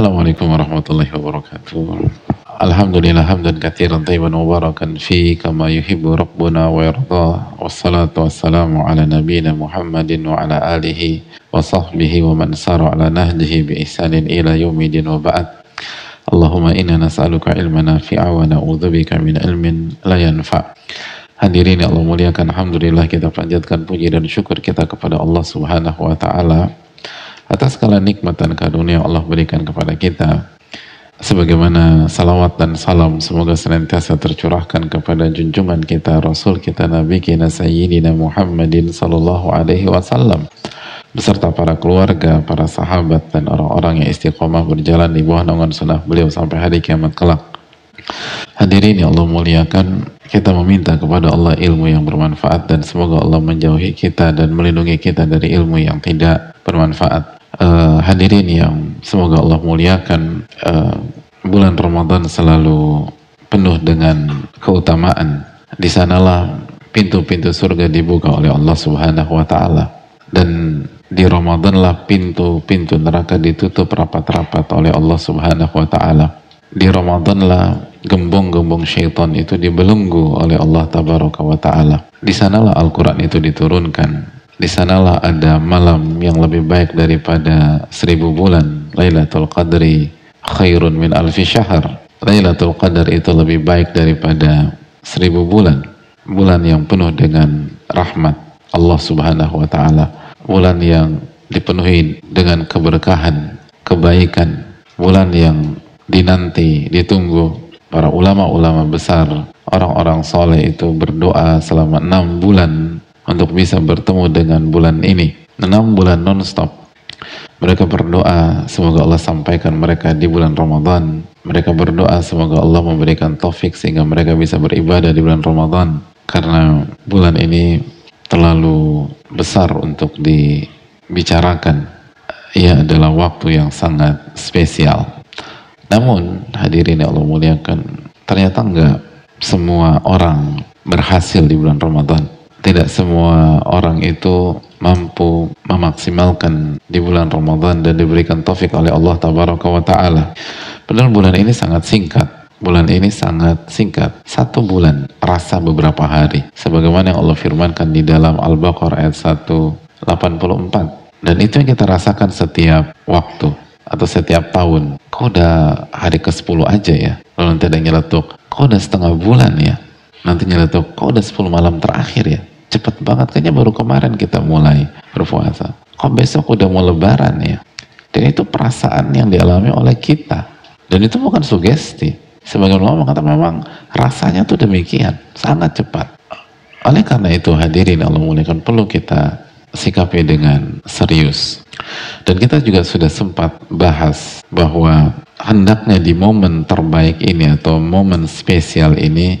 Assalamualaikum warahmatullahi wabarakatuh. Alhamdulillah hamdan katsiran tayyiban mubarakan fi kama yuhibbu rabbuna wa yarda. Wassalatu wassalamu ala nabiyyina Muhammadin wa ala alihi wa sahbihi wa man sara ala nahjihi bi ihsanin ila yaumidin wa ba'd. Allahumma inna nas'aluka ilman nafi'a wa na'udzubika min ilmin la yanfa'. Hadirin Allah muliakan, Alhamdulillah kita panjatkan puji dan syukur kita kepada Allah Subhanahu wa Ta'ala atas segala nikmat dan karunia Allah berikan kepada kita sebagaimana salawat dan salam semoga senantiasa tercurahkan kepada junjungan kita Rasul kita Nabi kita Sayyidina Muhammadin Sallallahu Alaihi Wasallam beserta para keluarga, para sahabat dan orang-orang yang istiqomah berjalan di bawah naungan sunnah beliau sampai hari kiamat kelak. Hadirin yang Allah muliakan, kita meminta kepada Allah ilmu yang bermanfaat dan semoga Allah menjauhi kita dan melindungi kita dari ilmu yang tidak bermanfaat uh, hadirin yang semoga Allah muliakan uh, bulan Ramadan selalu penuh dengan keutamaan. Di sanalah pintu-pintu surga dibuka oleh Allah Subhanahu wa taala. Dan di Ramadan lah pintu-pintu neraka ditutup rapat-rapat oleh Allah Subhanahu wa taala. Di Ramadan lah gembong-gembong syaitan itu dibelenggu oleh Allah Tabaraka wa taala. Di sanalah Al-Qur'an itu diturunkan di sanalah ada malam yang lebih baik daripada seribu bulan. Lailatul Qadri khairun min alfi syahr. Lailatul Qadar itu lebih baik daripada seribu bulan. Bulan yang penuh dengan rahmat Allah subhanahu wa ta'ala. Bulan yang dipenuhi dengan keberkahan, kebaikan. Bulan yang dinanti, ditunggu para ulama-ulama besar, orang-orang soleh itu berdoa selama enam bulan untuk bisa bertemu dengan bulan ini. Enam bulan non-stop. Mereka berdoa semoga Allah sampaikan mereka di bulan Ramadan. Mereka berdoa semoga Allah memberikan taufik sehingga mereka bisa beribadah di bulan Ramadan. Karena bulan ini terlalu besar untuk dibicarakan. Ia adalah waktu yang sangat spesial. Namun hadirin yang Allah muliakan, ternyata enggak semua orang berhasil di bulan Ramadan tidak semua orang itu mampu memaksimalkan di bulan Ramadan dan diberikan taufik oleh Allah Tabaraka wa Ta'ala. Padahal bulan ini sangat singkat. Bulan ini sangat singkat. Satu bulan rasa beberapa hari. Sebagaimana yang Allah firmankan di dalam Al-Baqarah ayat 184. Dan itu yang kita rasakan setiap waktu atau setiap tahun. Kok udah hari ke-10 aja ya? Lalu nanti ada nyeletuk. Kok udah setengah bulan ya? Nanti nyeletuk. Kok udah 10 malam terakhir ya? Cepet banget kayaknya baru kemarin kita mulai berpuasa. Kok besok udah mau lebaran ya? Dan itu perasaan yang dialami oleh kita. Dan itu bukan sugesti. Sebagai ulama kata memang rasanya tuh demikian sangat cepat. Oleh karena itu hadirin Allah muliakan perlu kita sikapi dengan serius. Dan kita juga sudah sempat bahas bahwa hendaknya di momen terbaik ini atau momen spesial ini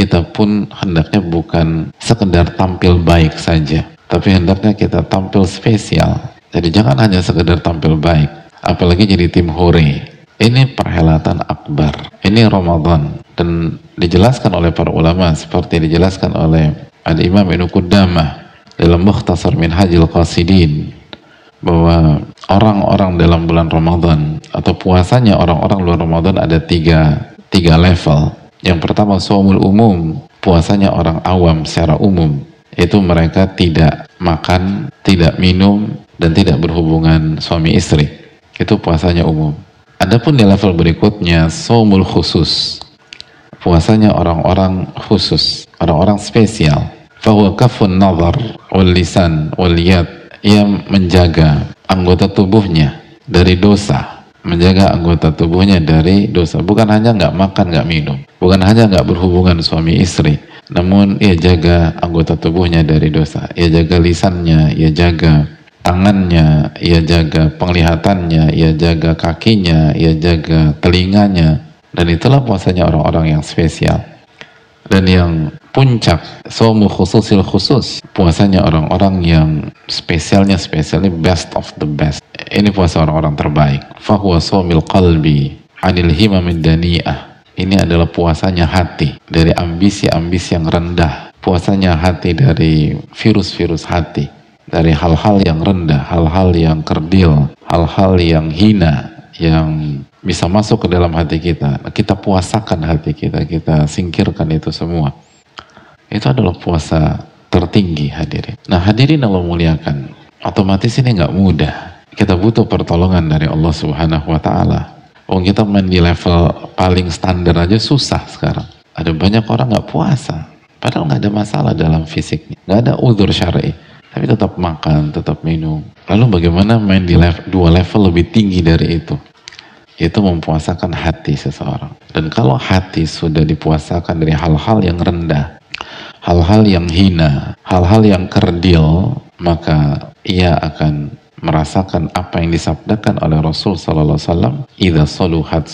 kita pun hendaknya bukan sekedar tampil baik saja, tapi hendaknya kita tampil spesial. Jadi jangan hanya sekedar tampil baik, apalagi jadi tim hore. Ini perhelatan akbar, ini Ramadan dan dijelaskan oleh para ulama seperti dijelaskan oleh Al-Imam Ibnu Qudamah dalam Mukhtasar Minhajil Qasidin bahwa orang-orang dalam bulan Ramadan atau puasanya orang-orang luar Ramadan ada tiga, tiga level yang pertama somul umum, puasanya orang awam secara umum. Itu mereka tidak makan, tidak minum, dan tidak berhubungan suami istri. Itu puasanya umum. Adapun di level berikutnya, somul khusus. Puasanya orang-orang khusus, orang-orang spesial. Fahuwa kafun nazar wal lisan wal yad. Ia menjaga anggota tubuhnya dari dosa, menjaga anggota tubuhnya dari dosa. Bukan hanya nggak makan, nggak minum. Bukan hanya nggak berhubungan suami istri. Namun ia jaga anggota tubuhnya dari dosa. Ia jaga lisannya, ia jaga tangannya, ia jaga penglihatannya, ia jaga kakinya, ia jaga telinganya. Dan itulah puasanya orang-orang yang spesial. Dan yang puncak, somu khususil khusus, puasanya orang-orang yang spesialnya spesialnya best of the best ini puasa orang-orang terbaik. Fahuwa somil qalbi anil dani'ah. Ini adalah puasanya hati dari ambisi-ambisi yang rendah. Puasanya hati dari virus-virus hati. Dari hal-hal yang rendah, hal-hal yang kerdil, hal-hal yang hina, yang bisa masuk ke dalam hati kita. Kita puasakan hati kita, kita singkirkan itu semua. Itu adalah puasa tertinggi hadirin. Nah hadirin Allah muliakan, otomatis ini nggak mudah. Kita butuh pertolongan dari Allah Subhanahu Wa Taala. Oh kita main di level paling standar aja susah sekarang. Ada banyak orang nggak puasa, padahal nggak ada masalah dalam fisiknya, nggak ada udur syar'i, tapi tetap makan, tetap minum. Lalu bagaimana main di level, dua level lebih tinggi dari itu? Itu mempuasakan hati seseorang. Dan kalau hati sudah dipuasakan dari hal-hal yang rendah, hal-hal yang hina, hal-hal yang kerdil, maka ia akan merasakan apa yang disabdakan oleh Rasul sallallahu alaihi wasallam, "Idza saluhat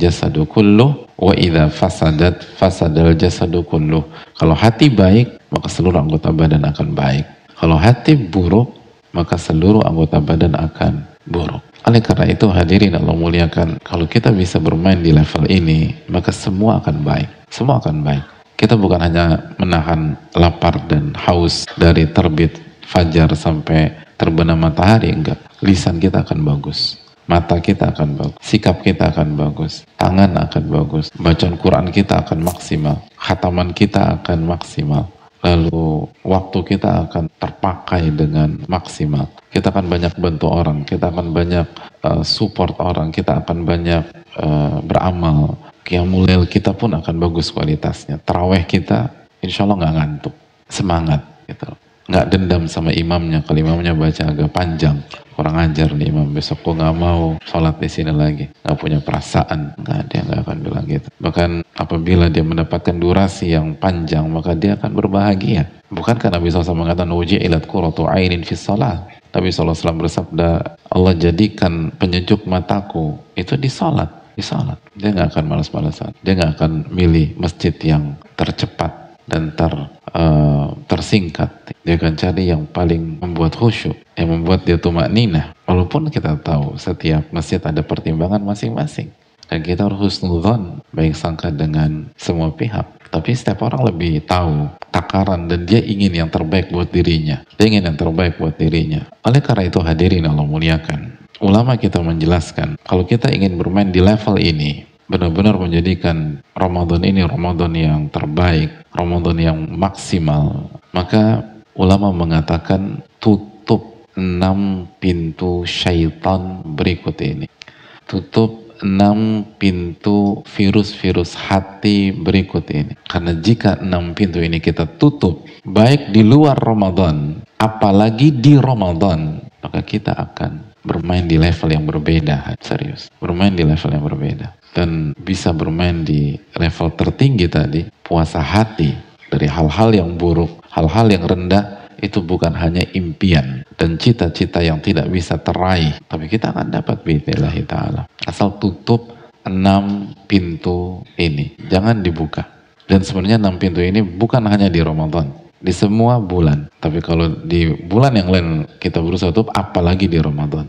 jasadu kullu wa idza fasadat fasadal jasadu kullu." Kalau hati baik, maka seluruh anggota badan akan baik. Kalau hati buruk, maka seluruh anggota badan akan buruk. Oleh karena itu hadirin Allah muliakan, kalau kita bisa bermain di level ini, maka semua akan baik. Semua akan baik. Kita bukan hanya menahan lapar dan haus dari terbit fajar sampai terbenam matahari enggak. Lisan kita akan bagus. Mata kita akan bagus. Sikap kita akan bagus. Tangan akan bagus. Bacaan Quran kita akan maksimal. Khataman kita akan maksimal. Lalu waktu kita akan terpakai dengan maksimal. Kita akan banyak bantu orang. Kita akan banyak uh, support orang. Kita akan banyak uh, beramal. Qiyamul kita pun akan bagus kualitasnya. Terawih kita insya Allah nggak ngantuk. Semangat gitu nggak dendam sama imamnya. Kalau imamnya baca agak panjang. Kurang ajar nih imam. Besok kok nggak mau sholat di sini lagi. Nggak punya perasaan. Nggak dia nggak akan bilang gitu. Bahkan apabila dia mendapatkan durasi yang panjang maka dia akan berbahagia. Bukan karena Nabi SAW mengatakan uji ilat kuratu ainin fi sholat. Nabi SAW bersabda Allah jadikan penyejuk mataku itu di sholat. Di sholat. Dia nggak akan malas-malasan. Dia nggak akan milih masjid yang tercepat dan ter, uh, tersingkat. Dia akan cari yang paling membuat khusyuk, yang membuat dia tumak nina. Walaupun kita tahu setiap masjid ada pertimbangan masing-masing. Dan kita harus husnudhan, baik sangka dengan semua pihak. Tapi setiap orang lebih tahu takaran dan dia ingin yang terbaik buat dirinya. Dia ingin yang terbaik buat dirinya. Oleh karena itu hadirin Allah muliakan. Ulama kita menjelaskan, kalau kita ingin bermain di level ini, benar-benar menjadikan Ramadan ini Ramadan yang terbaik, Ramadan yang maksimal, maka ulama mengatakan tutup enam pintu syaitan berikut ini. Tutup enam pintu virus-virus hati berikut ini. Karena jika enam pintu ini kita tutup, baik di luar Ramadan, apalagi di Ramadan, maka kita akan bermain di level yang berbeda, serius. Bermain di level yang berbeda dan bisa bermain di level tertinggi tadi, puasa hati dari hal-hal yang buruk, hal-hal yang rendah, itu bukan hanya impian dan cita-cita yang tidak bisa teraih, tapi kita akan dapat biidznillahi ta'ala. Asal tutup enam pintu ini, jangan dibuka. Dan sebenarnya enam pintu ini bukan hanya di Ramadan, di semua bulan. Tapi kalau di bulan yang lain kita berusaha tutup, apalagi di Ramadan.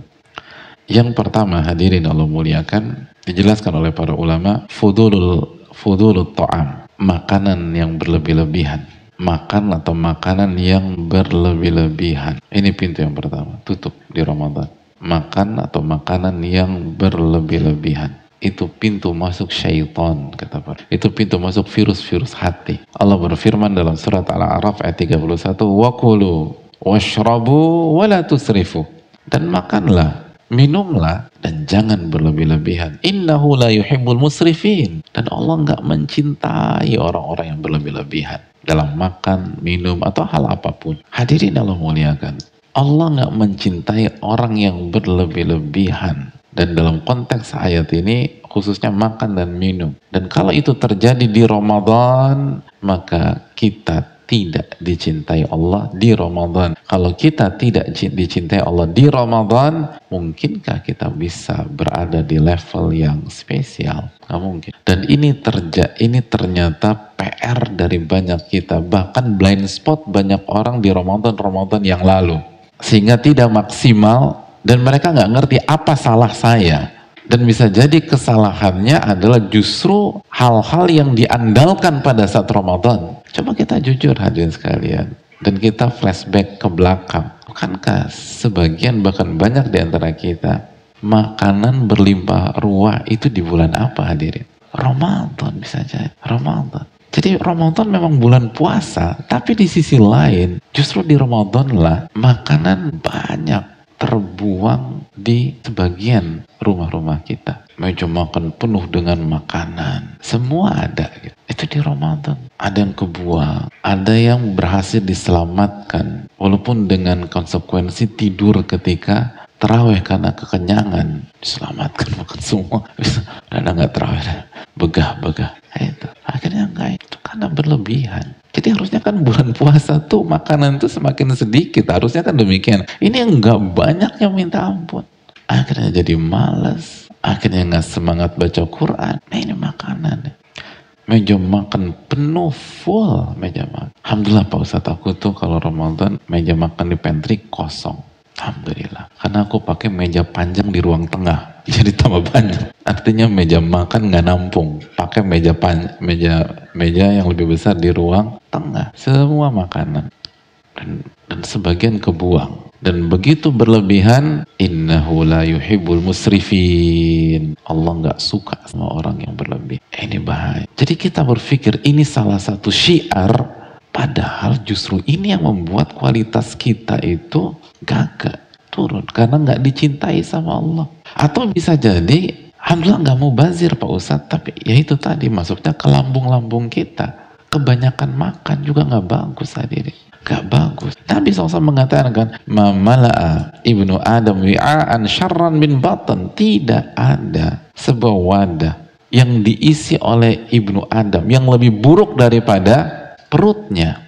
Yang pertama hadirin Allah muliakan dijelaskan oleh para ulama fudulul fudulul ta'am makanan yang berlebih-lebihan. Makan atau makanan yang berlebih-lebihan. Ini pintu yang pertama tutup di Ramadan. Makan atau makanan yang berlebih-lebihan. Itu pintu masuk syaitan kata para. Itu pintu masuk virus-virus hati. Allah berfirman dalam surat Al-A'raf ayat 31 wakulu washrabu wala tusrifu. Dan makanlah minumlah dan jangan berlebih-lebihan. Innahu la yuhibbul musrifin. Dan Allah nggak mencintai orang-orang yang berlebih-lebihan dalam makan, minum atau hal apa pun. Hadirin Allah muliakan. Allah nggak mencintai orang yang berlebih-lebihan. Dan dalam konteks ayat ini khususnya makan dan minum. Dan kalau itu terjadi di Ramadan, maka kita tidak dicintai Allah di Ramadan. Kalau kita tidak dicintai Allah di Ramadan, mungkinkah kita bisa berada di level yang spesial? Nggak mungkin. Dan ini terja ini ternyata PR dari banyak kita. Bahkan blind spot banyak orang di Ramadan-Ramadan yang lalu. Sehingga tidak maksimal dan mereka nggak ngerti apa salah saya. Dan bisa jadi kesalahannya adalah justru hal-hal yang diandalkan pada saat Ramadan. Coba kita jujur hadirin sekalian. Dan kita flashback ke belakang. Bukankah sebagian bahkan banyak di antara kita makanan berlimpah ruah itu di bulan apa hadirin? Ramadan bisa jadi. Ramadan. Jadi Ramadan memang bulan puasa, tapi di sisi lain justru di Ramadan lah makanan banyak terbuang di sebagian rumah-rumah kita. Meja makan penuh dengan makanan. Semua ada. Gitu. Itu di Ramadan. Ada yang kebuang. Ada yang berhasil diselamatkan. Walaupun dengan konsekuensi tidur ketika terawih karena kekenyangan. Diselamatkan makan semua. Ada nggak terawih. Begah-begah. Itu. Akhirnya enggak. Itu karena berlebihan. Jadi harusnya kan bulan puasa tuh makanan tuh semakin sedikit. Harusnya kan demikian. Ini enggak banyak yang minta ampun. Akhirnya jadi malas. Akhirnya nggak semangat baca Quran. Nah ini makanan. Meja makan penuh full meja makan. Alhamdulillah Pak Ustadz aku tuh kalau Ramadan meja makan di pantry kosong. Alhamdulillah. Karena aku pakai meja panjang di ruang tengah. jadi tambah banyak. Artinya meja makan nggak nampung. Pakai meja pan, meja meja yang lebih besar di ruang tengah. Semua makanan dan, dan sebagian kebuang. Dan begitu berlebihan, innahu la yuhibbul musrifin. Allah nggak suka sama orang yang berlebih. Eh, ini bahaya. Jadi kita berpikir ini salah satu syiar, padahal justru ini yang membuat kualitas kita itu gagal turun karena nggak dicintai sama Allah. Atau bisa jadi Alhamdulillah nggak mau bazir Pak Ustadz, tapi ya itu tadi masuknya ke lambung-lambung kita. Kebanyakan makan juga nggak bagus hadirin. Gak bagus. Nabi SAW mengatakan kan, Mamala'a ibnu Adam wi'aan syarran bin batan. Tidak ada sebuah wadah yang diisi oleh ibnu Adam yang lebih buruk daripada perutnya.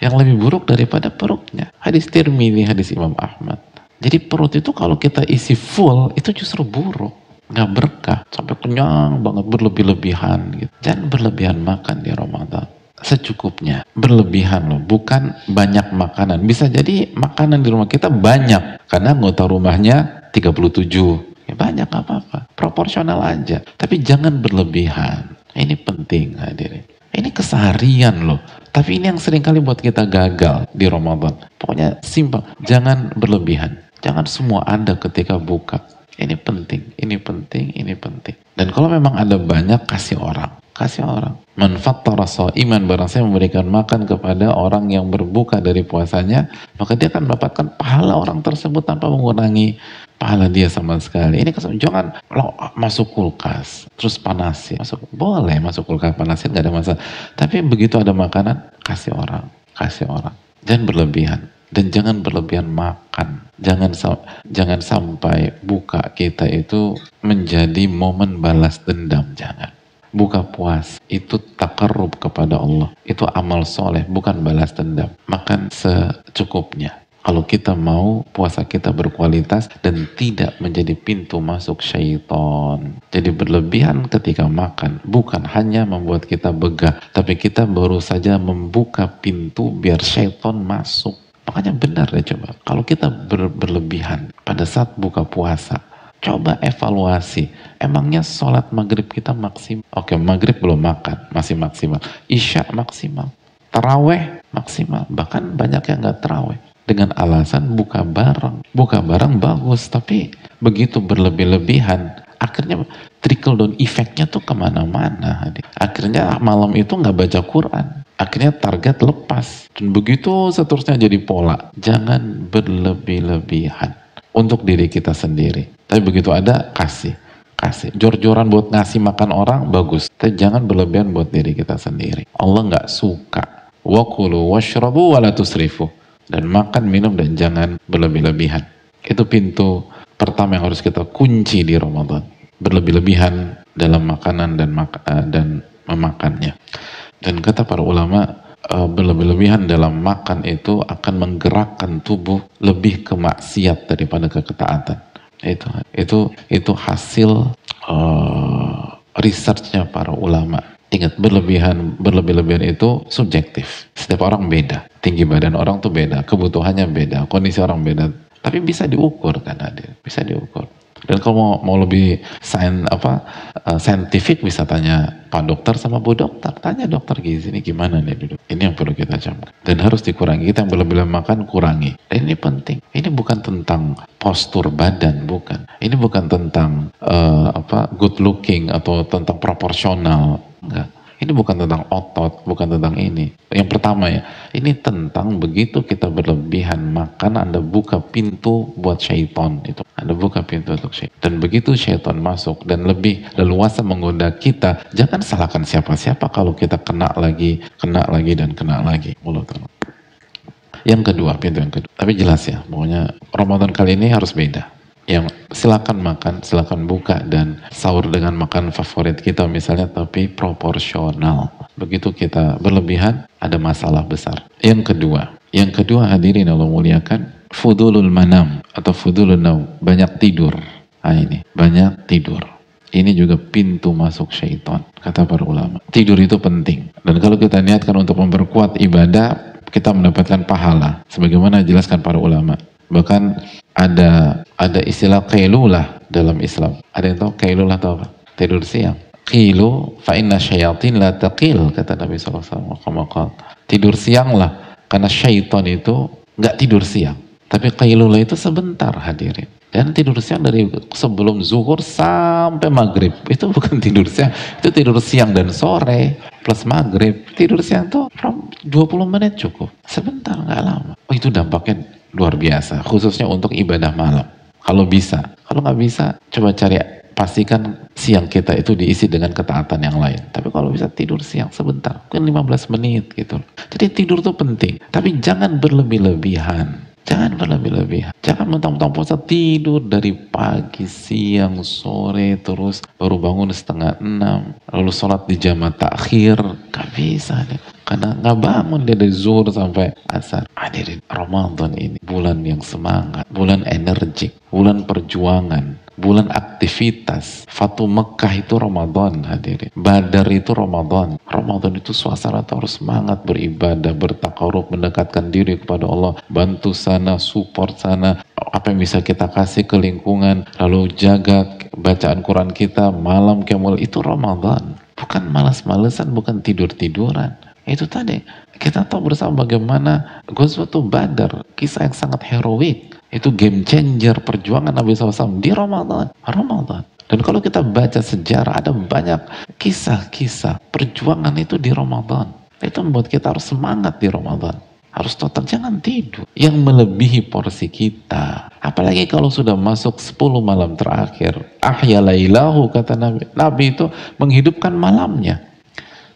Yang lebih buruk daripada perutnya. Hadis Tirmidzi, hadis Imam Ahmad. Jadi perut itu kalau kita isi full itu justru buruk, nggak berkah, sampai kenyang banget berlebih-lebihan. Gitu. Jangan berlebihan makan di Ramadan, secukupnya, berlebihan loh, bukan banyak makanan. Bisa jadi makanan di rumah kita banyak, karena anggota rumahnya 37. Ya banyak apa-apa, proporsional aja. Tapi jangan berlebihan. Ini penting hadirin. Ini keseharian loh. Tapi ini yang sering kali buat kita gagal di Ramadan. Pokoknya simpel, jangan berlebihan. Jangan semua ada ketika buka. Ini penting, ini penting, ini penting. Dan kalau memang ada banyak, kasih orang. Kasih orang. Manfaat taraso iman barang saya memberikan makan kepada orang yang berbuka dari puasanya, maka dia akan mendapatkan pahala orang tersebut tanpa mengurangi pahala dia sama sekali. Ini jangan lo masuk kulkas terus panasin. Masuk boleh masuk kulkas panasin nggak ada masalah. Tapi begitu ada makanan kasih orang, kasih orang. Jangan berlebihan dan jangan berlebihan makan. Jangan jangan sampai buka kita itu menjadi momen balas dendam, jangan. Buka puas itu takarrub kepada Allah. Itu amal soleh, bukan balas dendam. Makan secukupnya. Kalau kita mau puasa kita berkualitas dan tidak menjadi pintu masuk syaitan. Jadi berlebihan ketika makan bukan hanya membuat kita begah, tapi kita baru saja membuka pintu biar syaitan masuk. Makanya benar deh coba. Kalau kita ber berlebihan pada saat buka puasa, coba evaluasi. Emangnya sholat maghrib kita maksimal? Oke, maghrib belum makan, masih maksimal. Isya maksimal. Teraweh maksimal. Bahkan banyak yang nggak teraweh. Dengan alasan buka bareng. Buka bareng bagus, tapi begitu berlebih-lebihan, akhirnya trickle down efeknya tuh ke mana-mana. Akhirnya malam itu nggak baca Quran. Akhirnya target lepas. Dan begitu seterusnya jadi pola. Jangan berlebih-lebihan untuk diri kita sendiri. Tapi begitu ada kasih. Kasih. Jor-joran buat ngasih makan orang bagus. Tapi jangan berlebihan buat diri kita sendiri. Allah nggak suka. Wakulu washrabu walatusrifu dan makan minum dan jangan berlebih-lebihan itu pintu pertama yang harus kita kunci di Ramadan berlebih-lebihan dalam makanan dan mak eh, dan memakannya dan kata para ulama, uh, berlebih-lebihan dalam makan itu akan menggerakkan tubuh lebih ke maksiat daripada ke ketaatan. Itu itu itu hasil uh, researchnya para ulama. Ingat berlebihan berlebih-lebihan itu subjektif. Setiap orang beda. Tinggi badan orang tuh beda, kebutuhannya beda, kondisi orang beda. Tapi bisa diukur kan Adil, bisa diukur. Dan kalau mau, mau lebih sain, apa uh, saintifik bisa tanya Pak Dokter sama Bu Dokter. Tanya dokter gizi ini gimana nih duduk. Ini yang perlu kita camkan. Dan harus dikurangi. Kita yang berlebihan makan kurangi. Dan ini penting. Ini bukan tentang postur badan, bukan. Ini bukan tentang uh, apa good looking atau tentang proporsional. Enggak ini bukan tentang otot, bukan tentang ini. Yang pertama ya, ini tentang begitu kita berlebihan makan, Anda buka pintu buat syaitan. Itu Anda buka pintu untuk syaitan. Dan begitu syaitan masuk dan lebih leluasa menggoda kita, jangan salahkan siapa-siapa kalau kita kena lagi, kena lagi dan kena lagi. Mulut Yang kedua, pintu yang kedua. Tapi jelas ya, pokoknya Ramadan kali ini harus beda yang silakan makan, silakan buka dan sahur dengan makan favorit kita misalnya tapi proporsional. Begitu kita berlebihan ada masalah besar. Yang kedua, yang kedua hadirin Allah muliakan fudulul manam atau fudulul naum, banyak tidur. Nah ini, banyak tidur. Ini juga pintu masuk syaitan, kata para ulama. Tidur itu penting. Dan kalau kita niatkan untuk memperkuat ibadah, kita mendapatkan pahala. Sebagaimana dijelaskan para ulama. Bahkan ada ada istilah kailulah dalam Islam. Ada yang tahu kailulah atau apa? Tidur siang. Qilu fa inna syayatin la taqil kata Nabi SAW. Tidur siang lah karena syaitan itu nggak tidur siang. Tapi kailulah itu sebentar hadirin. Dan tidur siang dari sebelum zuhur sampai maghrib. Itu bukan tidur siang. Itu tidur siang dan sore plus maghrib. Tidur siang tuh 20 menit cukup. Sebentar, nggak lama. Oh itu dampaknya luar biasa, khususnya untuk ibadah malam. Kalau bisa, kalau nggak bisa, coba cari pastikan siang kita itu diisi dengan ketaatan yang lain. Tapi kalau bisa tidur siang sebentar, mungkin 15 menit gitu. Jadi tidur itu penting, tapi jangan berlebih-lebihan. Jangan berlebih-lebihan. Jangan mentang-mentang puasa tidur dari pagi, siang, sore, terus baru bangun setengah enam, lalu sholat di jamaah takhir. Gak bisa deh. Karena nggak bangun dia dari zuhur sampai asar. Hadirin Ramadan ini bulan yang semangat, bulan energik, bulan perjuangan, bulan aktivitas. Fatu Mekah itu Ramadan hadirin. Badar itu Ramadan. Ramadan itu suasana harus semangat beribadah, bertakarub, mendekatkan diri kepada Allah. Bantu sana, support sana. Apa yang bisa kita kasih ke lingkungan. Lalu jaga bacaan Quran kita malam kemul itu Ramadan. Bukan malas-malesan, bukan tidur-tiduran. Itu tadi, kita tahu bersama bagaimana Ghazwatul Badar, kisah yang sangat heroik. Itu game changer perjuangan Nabi SAW di Ramadan. Ramadan. Dan kalau kita baca sejarah, ada banyak kisah-kisah perjuangan itu di Ramadan. Itu membuat kita harus semangat di Ramadan. Harus total, jangan tidur. Yang melebihi porsi kita. Apalagi kalau sudah masuk 10 malam terakhir. Ahya lailahu, kata Nabi. Nabi itu menghidupkan malamnya.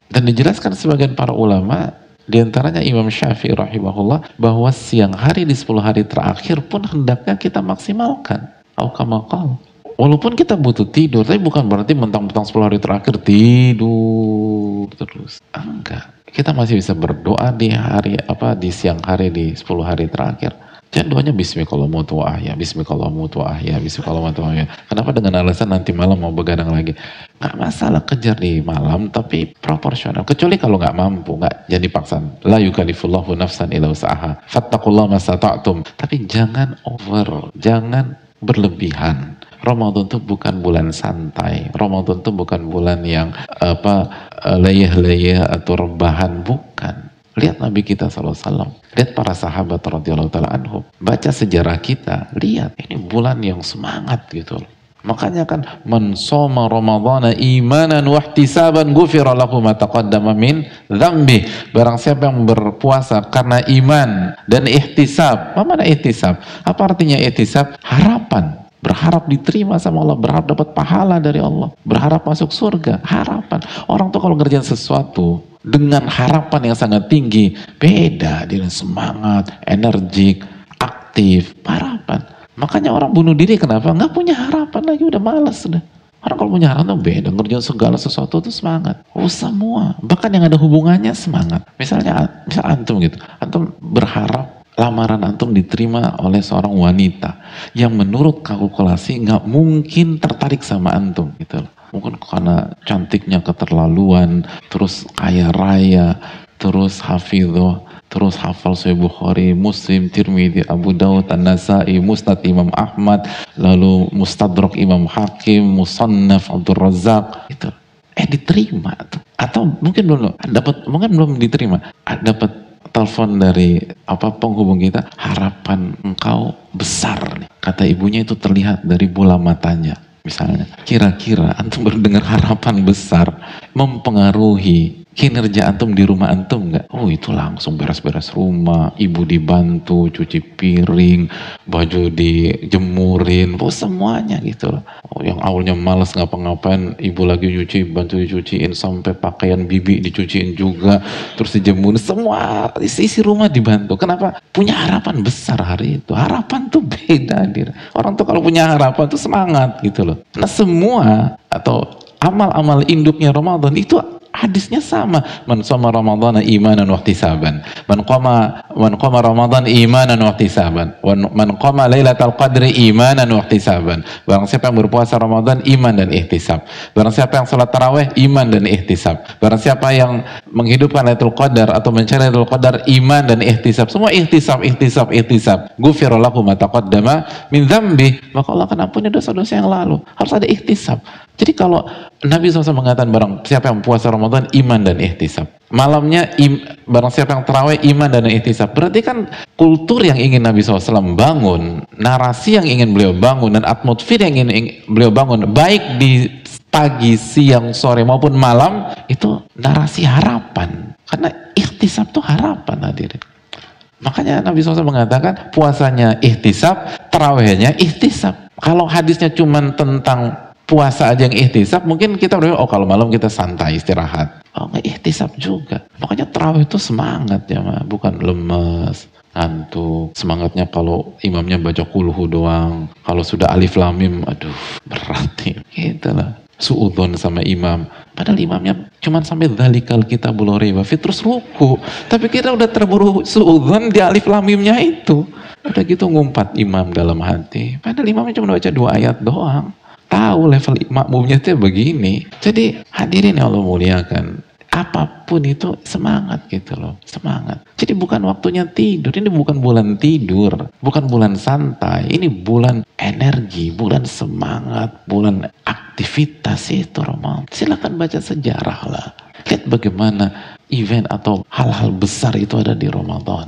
Dan dijelaskan sebagian para ulama, di antaranya Imam Syafi'i rahimahullah, bahwa siang hari di 10 hari terakhir pun hendaknya kita maksimalkan. Aukamakal. Walaupun kita butuh tidur, tapi bukan berarti mentang-mentang 10 hari terakhir tidur terus. Enggak. Kita masih bisa berdoa di hari apa di siang hari di 10 hari terakhir. Jangan doanya bismillahirrahmanirrahim ahya, bismillahirrahmanirrahim ahya, bismillahirrahmanirrahim ahya. Kenapa dengan alasan nanti malam mau begadang lagi? Gak masalah kejar di malam, tapi proporsional. Kecuali kalau gak mampu, gak jadi paksa. La yukalifullahu nafsan ila usaha. Fattakullah masata'tum. Tapi jangan over, jangan berlebihan. Ramadan itu bukan bulan santai. Ramadan itu bukan bulan yang apa leyeh-leyeh atau rebahan, bukan. Lihat Nabi kita SAW. Lihat para sahabat radhiyallahu taala anhum. Baca sejarah kita, lihat ini bulan yang semangat gitu Makanya kan man soma ramadhana imanan wa ihtisaban ghufira lahu ma taqaddama min dzambi. Barang siapa yang berpuasa karena iman dan ihtisab. Apa mana ihtisab? Apa artinya ihtisab? Harapan berharap diterima sama Allah, berharap dapat pahala dari Allah, berharap masuk surga, harapan. Orang tuh kalau ngerjain sesuatu, dengan harapan yang sangat tinggi. Beda dengan semangat, energik, aktif, harapan. Makanya orang bunuh diri kenapa? Nggak punya harapan lagi, udah malas sudah. Orang kalau punya harapan beda, ngerjain segala sesuatu itu semangat. Oh semua, bahkan yang ada hubungannya semangat. Misalnya, misal antum gitu, antum berharap lamaran antum diterima oleh seorang wanita yang menurut kalkulasi nggak mungkin tertarik sama antum gitu mungkin karena cantiknya keterlaluan, terus kaya raya, terus hafidho, terus hafal Sahih Bukhari, Muslim, Tirmidzi, Abu Dawud, An-Nasai, Musnad Imam Ahmad, lalu Mustadrak Imam Hakim, Musannaf Abdul Razak, itu eh diterima tuh. Atau mungkin belum dapat mungkin belum diterima. Dapat telepon dari apa penghubung kita, harapan engkau besar nih. Kata ibunya itu terlihat dari bola matanya. Misalnya, kira-kira antum berdengar harapan besar mempengaruhi kinerja antum di rumah antum nggak? Oh itu langsung beres-beres rumah, ibu dibantu, cuci piring, baju dijemurin, oh semuanya gitu loh. Oh, yang awalnya males ngapa-ngapain, ibu lagi cuci, bantu dicuciin sampai pakaian bibi dicuciin juga, terus dijemurin, semua isi, isi rumah dibantu. Kenapa? Punya harapan besar hari itu. Harapan tuh beda dir. Orang tuh kalau punya harapan tuh semangat gitu loh. Nah semua atau amal-amal induknya Ramadan itu hadisnya sama. Man sama ramadhana imanan wa ihtisaban. Man qama man qama ramadhan imanan wa ihtisaban. Man qama lailatul qadri imanan wa ihtisaban. Barang siapa yang berpuasa Ramadan iman dan ihtisab. Barang siapa yang salat tarawih iman dan ihtisab. Barang siapa yang menghidupkan Lailatul Qadar atau mencari Lailatul Qadar iman dan ihtisab. Semua ihtisab ihtisab ihtisab. Ghufira lahu ma taqaddama min dzambi maka Allah akan ampuni dosa-dosa yang lalu. Harus ada ihtisab jadi kalau Nabi SAW mengatakan barang siapa yang puasa Ramadan iman dan ihtisab. Malamnya im, barang siapa yang terawih iman dan ihtisab. Berarti kan kultur yang ingin Nabi SAW bangun, narasi yang ingin beliau bangun dan atmosfer yang ingin beliau bangun baik di pagi, siang, sore maupun malam itu narasi harapan. Karena ihtisab itu harapan hadirin. Makanya Nabi SAW mengatakan puasanya ihtisab, terawihnya ihtisab. Kalau hadisnya cuma tentang puasa aja yang ihtisab, mungkin kita berpikir, oh kalau malam kita santai, istirahat. Oh nggak ihtisab juga. Makanya terawih itu semangat ya, ma. bukan lemes, ngantuk. Semangatnya kalau imamnya baca kulhu doang. Kalau sudah alif lamim, aduh berat nih. Gitu lah. Suudon sama imam. Padahal imamnya cuma sampai dalikal kita riba terus ruku. Tapi kita udah terburu suudon di alif lamimnya itu. Udah gitu ngumpat imam dalam hati. Padahal imamnya cuma baca dua ayat doang tahu level makmumnya itu begini. Jadi hadirin yang Allah muliakan. Apa pun itu semangat gitu loh, semangat. Jadi bukan waktunya tidur, ini bukan bulan tidur, bukan bulan santai, ini bulan energi, bulan semangat, bulan aktivitas itu Ramadan. Silakan baca sejarah lah. Lihat bagaimana event atau hal-hal besar itu ada di Ramadan.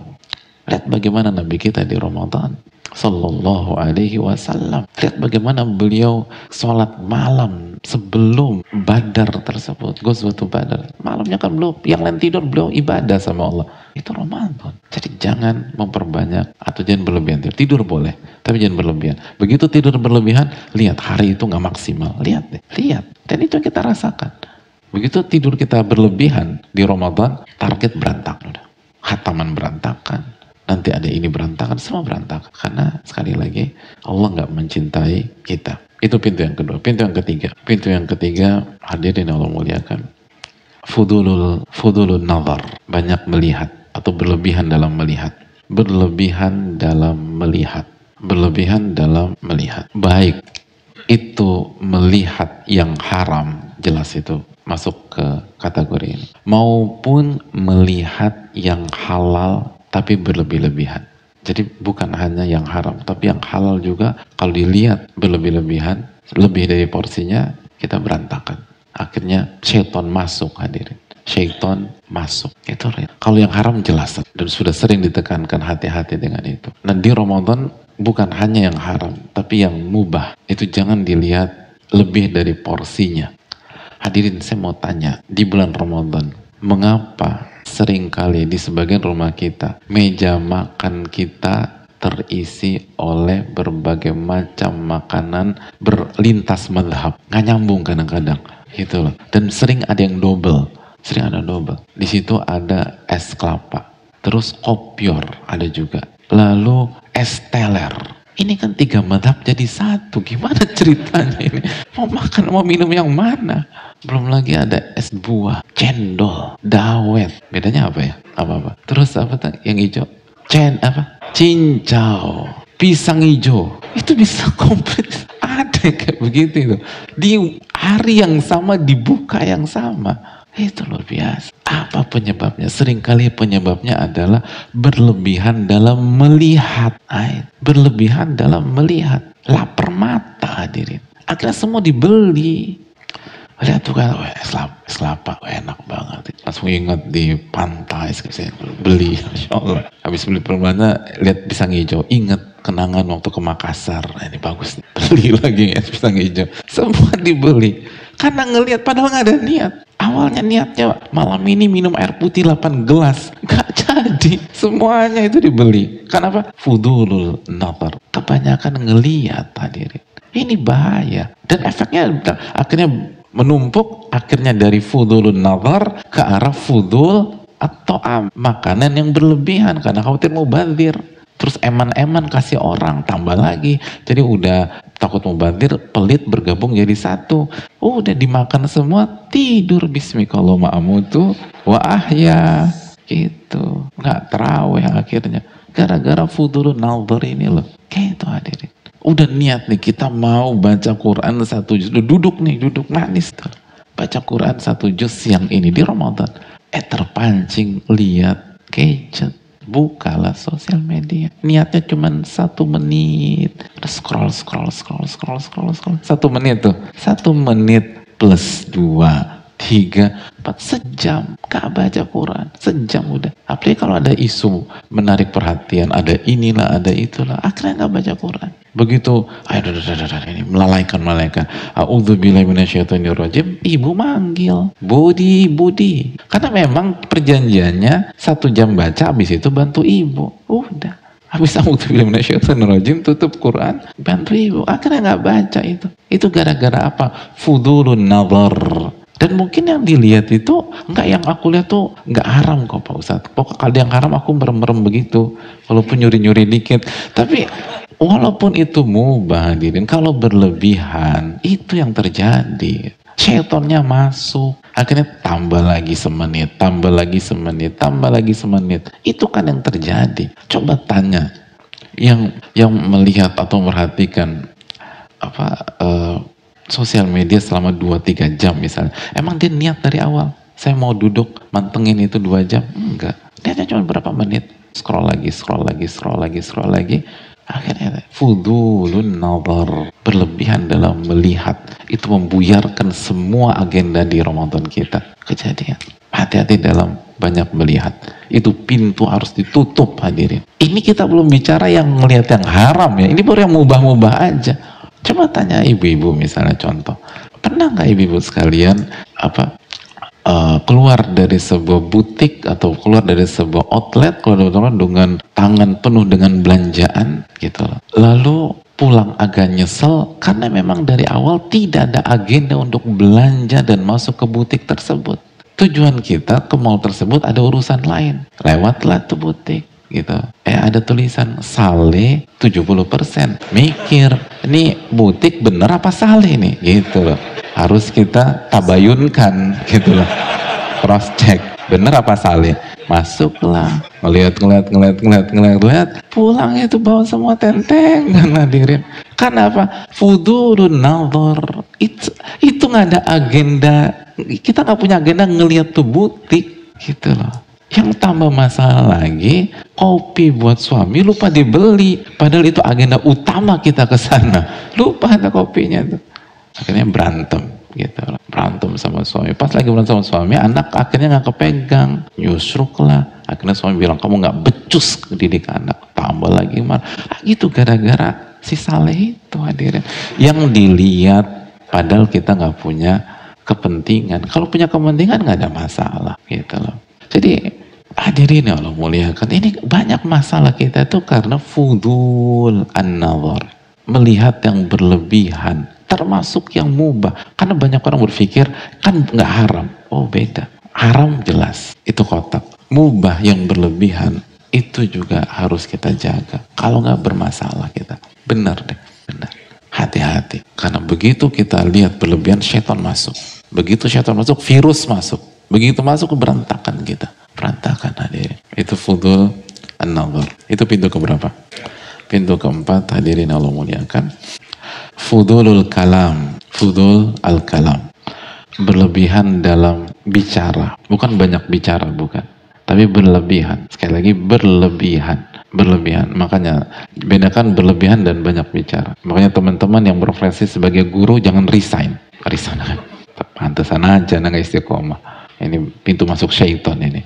Lihat bagaimana Nabi kita di Ramadan. Sallallahu alaihi wasallam. Lihat bagaimana beliau sholat malam sebelum badar tersebut. Ghazwatul badar. Malamnya kan belum, yang lain tidur beliau ibadah sama Allah. Itu Ramadan. Jadi jangan memperbanyak atau jangan berlebihan. Tidur boleh, tapi jangan berlebihan. Begitu tidur berlebihan, lihat hari itu nggak maksimal. Lihat deh, lihat. Dan itu yang kita rasakan. Begitu tidur kita berlebihan di Ramadan, target berantakan. Hataman berantakan, nanti ada ini berantakan, semua berantakan. Karena sekali lagi Allah nggak mencintai kita. Itu pintu yang kedua. Pintu yang ketiga. Pintu yang ketiga hadirin Allah muliakan. Fudulul, fudulul nazar. Banyak melihat atau berlebihan dalam melihat. Berlebihan dalam melihat. Berlebihan dalam melihat. Baik itu melihat yang haram, jelas itu masuk ke kategori ini. Maupun melihat yang halal tapi berlebih-lebihan. Jadi bukan hanya yang haram, tapi yang halal juga kalau dilihat berlebih-lebihan, lebih dari porsinya, kita berantakan. Akhirnya syaitan masuk hadirin. Syaitan masuk. Itu Kalau yang haram jelas dan sudah sering ditekankan hati-hati dengan itu. Nah di Ramadan bukan hanya yang haram, tapi yang mubah. Itu jangan dilihat lebih dari porsinya. Hadirin saya mau tanya, di bulan Ramadan, mengapa sering kali di sebagian rumah kita, meja makan kita terisi oleh berbagai macam makanan berlintas madhab. Nggak nyambung kadang-kadang. Gitu loh. Dan sering ada yang double. Sering ada double. Di situ ada es kelapa. Terus kopior ada juga. Lalu es teler. Ini kan tiga madhab jadi satu. Gimana ceritanya ini? Mau makan, mau minum yang mana? Belum lagi ada es buah, cendol, dawet. Bedanya apa ya? Apa-apa. Terus apa tuh yang hijau? Cen apa? Cincau, pisang hijau. Itu bisa komplit. Ada kayak begitu itu. Di hari yang sama, dibuka yang sama. Itu luar biasa. Apa penyebabnya? Seringkali penyebabnya adalah berlebihan dalam melihat. Berlebihan dalam melihat. Lapar mata hadirin. Akhirnya semua dibeli. Lihat tuh kan, wah es lapa, es lapa wah, enak banget. Langsung ingat di pantai, saya beli. Habis beli permana, lihat pisang hijau, ingat kenangan waktu ke Makassar. Nah, ini bagus, beli lagi ya pisang hijau. Semua dibeli. Karena ngelihat padahal nggak ada niat. Awalnya niatnya malam ini minum air putih 8 gelas. Gak jadi. Semuanya itu dibeli. Kenapa? Fudulul nazar. Kebanyakan ngeliat hadirin. Ini bahaya. Dan efeknya akhirnya menumpuk akhirnya dari fudulun nazar ke arah fudul atau makanan yang berlebihan karena khawatir mau badir terus eman-eman kasih orang tambah lagi. Jadi udah takut mau badir pelit bergabung jadi satu. Udah dimakan semua tidur bismillahirrahmanirrahim. Tuh wa ahya. Gitu. Nggak terawih akhirnya. Gara-gara fudulun nazar ini loh. Kayak itu hadirin. Udah niat nih kita mau baca Quran satu juz. Duduk nih duduk manis tuh. Baca Quran satu juz siang ini di Ramadan. Eh terpancing lihat gadget bukalah sosial media. Niatnya cuma satu menit. Scroll scroll scroll scroll scroll scroll. Satu menit tuh. Satu menit plus dua tiga, empat, sejam gak baca Quran, sejam udah. Apalagi kalau ada isu menarik perhatian, ada inilah, ada itulah, akhirnya gak baca Quran. Begitu, ini melalaikan malaikat. ibu manggil, Budi, Budi. Karena memang perjanjiannya satu jam baca, habis itu bantu ibu. Udah. Habis rajim, tutup Quran, bantu ibu. Akhirnya nggak baca itu. Itu gara-gara apa? Fudulun nazar. Dan mungkin yang dilihat itu enggak yang aku lihat tuh enggak haram kok Pak Ustadz. Pokoknya kalau yang haram aku merem-merem begitu. Walaupun nyuri-nyuri dikit. Tapi Walaupun itu mubah hadirin, kalau berlebihan itu yang terjadi. Syaitonnya masuk, akhirnya tambah lagi semenit, tambah lagi semenit, tambah lagi semenit. Itu kan yang terjadi. Coba tanya yang yang melihat atau memperhatikan apa uh, sosial media selama 2-3 jam misalnya. Emang dia niat dari awal, saya mau duduk mantengin itu dua jam? Enggak. Niatnya cuma berapa menit. Scroll lagi, scroll lagi, scroll lagi, scroll lagi Akhirnya fudulun nazar, berlebihan dalam melihat itu membuyarkan semua agenda di Ramadan kita. Kejadian. Hati-hati dalam banyak melihat. Itu pintu harus ditutup hadirin. Ini kita belum bicara yang melihat yang haram ya. Ini baru yang mubah-mubah aja. Coba tanya ibu-ibu misalnya contoh. Pernah nggak ibu-ibu sekalian apa uh, keluar dari sebuah butik atau keluar dari sebuah outlet keluar dengan tangan penuh dengan belanjaan gitu lalu pulang agak nyesel karena memang dari awal tidak ada agenda untuk belanja dan masuk ke butik tersebut. Tujuan kita ke mall tersebut ada urusan lain. Lewatlah tuh butik gitu. Eh ada tulisan sale 70% mikir ini butik bener apa sale nih gitu loh. Harus kita tabayunkan gitu loh. Cross check bener apa salih masuklah. Ngeliat ngeliat ngeliat ngeliat ngeliat ngeliat. Pulang itu bawa semua tenteng dan hadirin. Karena apa? Fudurun nazar. Itu itu nggak ada agenda. Kita nggak punya agenda ngeliat tuh butik gitu loh yang tambah masalah lagi kopi buat suami lupa dibeli. Padahal itu agenda utama kita ke sana. Lupa ada kopinya tuh. Akhirnya berantem gitu. Berantem sama suami. Pas lagi berantem sama suami anak akhirnya nggak kepegang. Nyusruk lah akhirnya suami bilang kamu nggak becus didik anak. Tambah lagi mar. Ah, itu gara-gara si saleh itu hadirin. Yang dilihat padahal kita nggak punya kepentingan. Kalau punya kepentingan nggak ada masalah gitu loh. Jadi hadirin ya Allah muliakan ini banyak masalah kita tuh karena fudul an-nazar melihat yang berlebihan termasuk yang mubah. Karena banyak orang berpikir kan nggak haram. Oh beda. Haram jelas itu kotak. Mubah yang berlebihan itu juga harus kita jaga. Kalau nggak bermasalah kita. Benar deh, benar. Hati-hati. Karena begitu kita lihat berlebihan, syaitan masuk. Begitu syaitan masuk, virus masuk. Begitu masuk, berantakan kita. Itu fudul an Itu pintu keberapa? Pintu keempat hadirin Allah muliakan fudulul kalam, fudul al kalam. Ber, berlebihan dalam bicara. Bukan banyak bicara, bukan. Tapi berlebihan. Sekali lagi berlebihan. Berlebihan. Makanya bedakan berlebihan dan banyak bicara. Makanya teman-teman yang berprofesi sebagai guru jangan resign. Resign kan. Pantesan aja nggak istiqomah. Ini pintu masuk syaitan ini.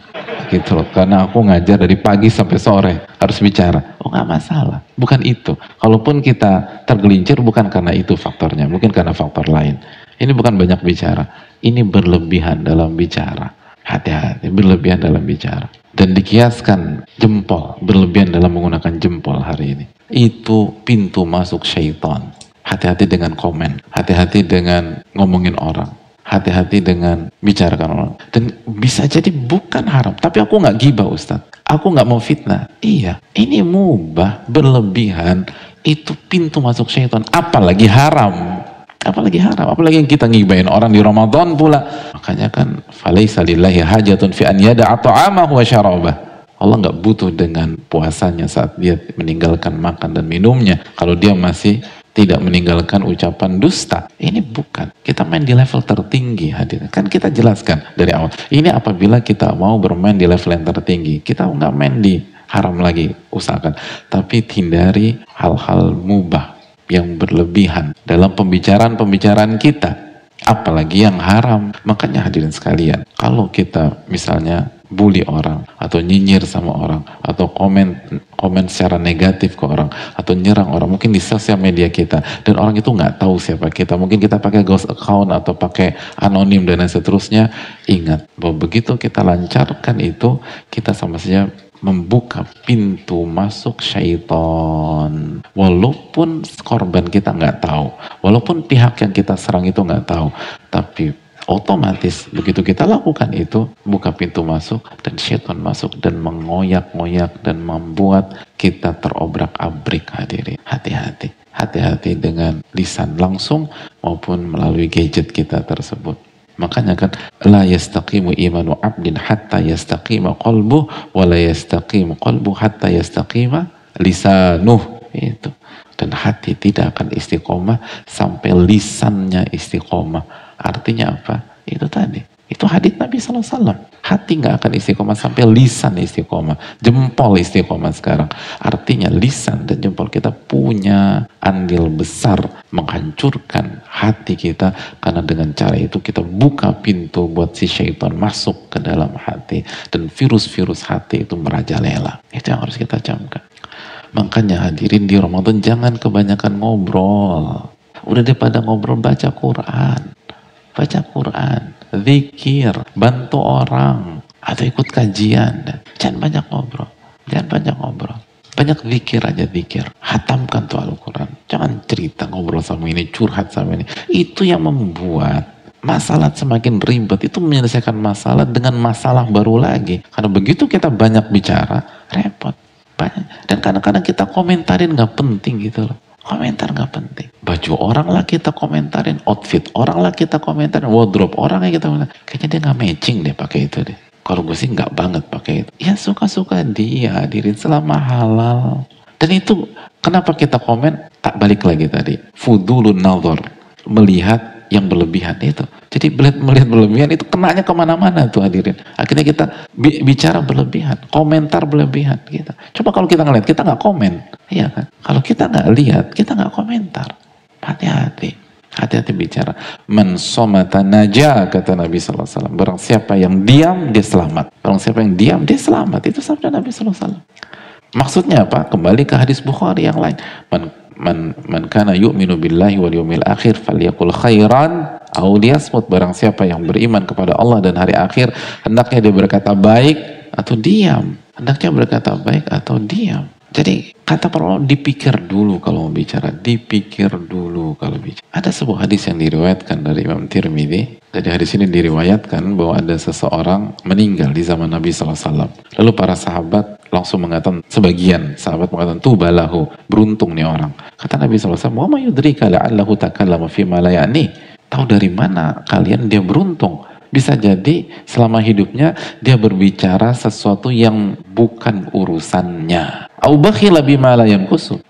Gitu loh. Karena aku ngajar dari pagi sampai sore harus bicara. Oh nggak masalah. Bukan itu. Kalaupun kita tergelincir bukan karena itu faktornya. Mungkin karena faktor lain. Ini bukan banyak bicara. Ini berlebihan dalam bicara. Hati-hati, berlebihan dalam bicara. Dan dikiaskan jempol, berlebihan dalam menggunakan jempol hari ini. Itu pintu masuk syaitan. Hati-hati dengan komen. Hati-hati dengan ngomongin orang. Hati-hati dengan bicarakan orang. Dan bisa jadi bukan haram. Tapi aku nggak gibah Ustaz. Aku nggak mau fitnah. Iya, ini mubah, berlebihan. Itu pintu masuk syaitan. Apalagi haram. Apalagi haram, apalagi yang kita ngibain orang di Ramadan pula. Makanya kan lillahi hajatun fi an yada'a ta'amahu wa syarabah. Allah nggak butuh dengan puasanya saat dia meninggalkan makan dan minumnya. Kalau dia masih tidak meninggalkan ucapan dusta. Ini bukan. Kita main di level tertinggi hadir. Kan kita jelaskan dari awal. Ini apabila kita mau bermain di level yang tertinggi. Kita nggak main di haram lagi usahakan. Tapi hindari hal-hal mubah yang berlebihan dalam pembicaraan-pembicaraan kita apalagi yang haram makanya hadirin sekalian kalau kita misalnya bully orang atau nyinyir sama orang atau komen komen secara negatif ke orang atau nyerang orang mungkin di sosial media kita dan orang itu nggak tahu siapa kita mungkin kita pakai ghost account atau pakai anonim dan lain seterusnya ingat bahwa begitu kita lancarkan itu kita sama saja membuka pintu masuk syaitan. Walaupun korban kita nggak tahu, walaupun pihak yang kita serang itu nggak tahu, tapi otomatis begitu kita lakukan itu, buka pintu masuk dan syaitan masuk dan mengoyak-ngoyak dan membuat kita terobrak-abrik hadirin. Hati-hati, hati-hati dengan lisan langsung maupun melalui gadget kita tersebut. Makanya kan la yastaqimu imanu abdin hatta yastaqima qalbu wa la yastaqimu qalbu hatta yastaqima lisanuh itu. Dan hati tidak akan istiqomah sampai lisannya istiqomah. Artinya apa? Itu tadi. Itu hadis Nabi SAW. Hati nggak akan istiqomah sampai lisan istiqomah. Jempol istiqomah sekarang. Artinya lisan dan jempol kita punya andil besar menghancurkan hati kita. Karena dengan cara itu kita buka pintu buat si syaitan masuk ke dalam hati. Dan virus-virus hati itu merajalela. Itu yang harus kita camkan. Makanya hadirin di Ramadan jangan kebanyakan ngobrol. Udah daripada ngobrol baca Quran. Baca Quran zikir, bantu orang, atau ikut kajian. Jangan banyak ngobrol. Jangan banyak ngobrol. Banyak zikir aja zikir. Hatamkan tuh Al-Quran. Jangan cerita ngobrol sama ini, curhat sama ini. Itu yang membuat masalah semakin ribet. Itu menyelesaikan masalah dengan masalah baru lagi. Karena begitu kita banyak bicara, repot. Banyak. Dan kadang-kadang kita komentarin gak penting gitu loh. Komentar nggak penting. Baju orang lah kita komentarin, outfit orang lah kita komentarin, wardrobe orang yang kita komentarin. Kayaknya dia nggak matching deh pakai itu deh. Kalau gue sih nggak banget pakai itu. Ya suka-suka dia, diri selama halal. Dan itu kenapa kita komen? Tak balik lagi tadi. Fudulun nazar. Melihat yang berlebihan itu. Jadi melihat, melihat berlebihan itu kenanya ke mana-mana tuh hadirin. Akhirnya kita bicara berlebihan, komentar berlebihan. Gitu. Coba kalau kita ngeliat, kita nggak komen. Iya kan? Kalau kita nggak lihat, kita nggak komentar. Hati-hati. Hati-hati bicara. Mensomata naja, kata Nabi SAW. Barang siapa yang diam, dia selamat. Barang siapa yang diam, dia selamat. Itu sabda Nabi SAW. Maksudnya apa? Kembali ke hadis Bukhari yang lain. Man man man kana yu'minu billahi wal yawmil akhir falyakul khairan aw liyasmut barang siapa yang beriman kepada Allah dan hari akhir hendaknya dia berkata baik atau diam hendaknya berkata baik atau diam jadi kata para ulama dipikir dulu kalau mau bicara, dipikir dulu kalau bicara. Ada sebuah hadis yang diriwayatkan dari Imam Tirmidzi. Jadi hadis ini diriwayatkan bahwa ada seseorang meninggal di zaman Nabi SAW. Lalu para sahabat langsung mengatakan sebagian sahabat mengatakan tuh balahu beruntung nih orang. Kata Nabi SAW, "Wa ma yudrika la'allahu takallama fi ma Tahu dari mana kalian dia beruntung? Bisa jadi selama hidupnya dia berbicara sesuatu yang bukan urusannya. Au bakhila bima la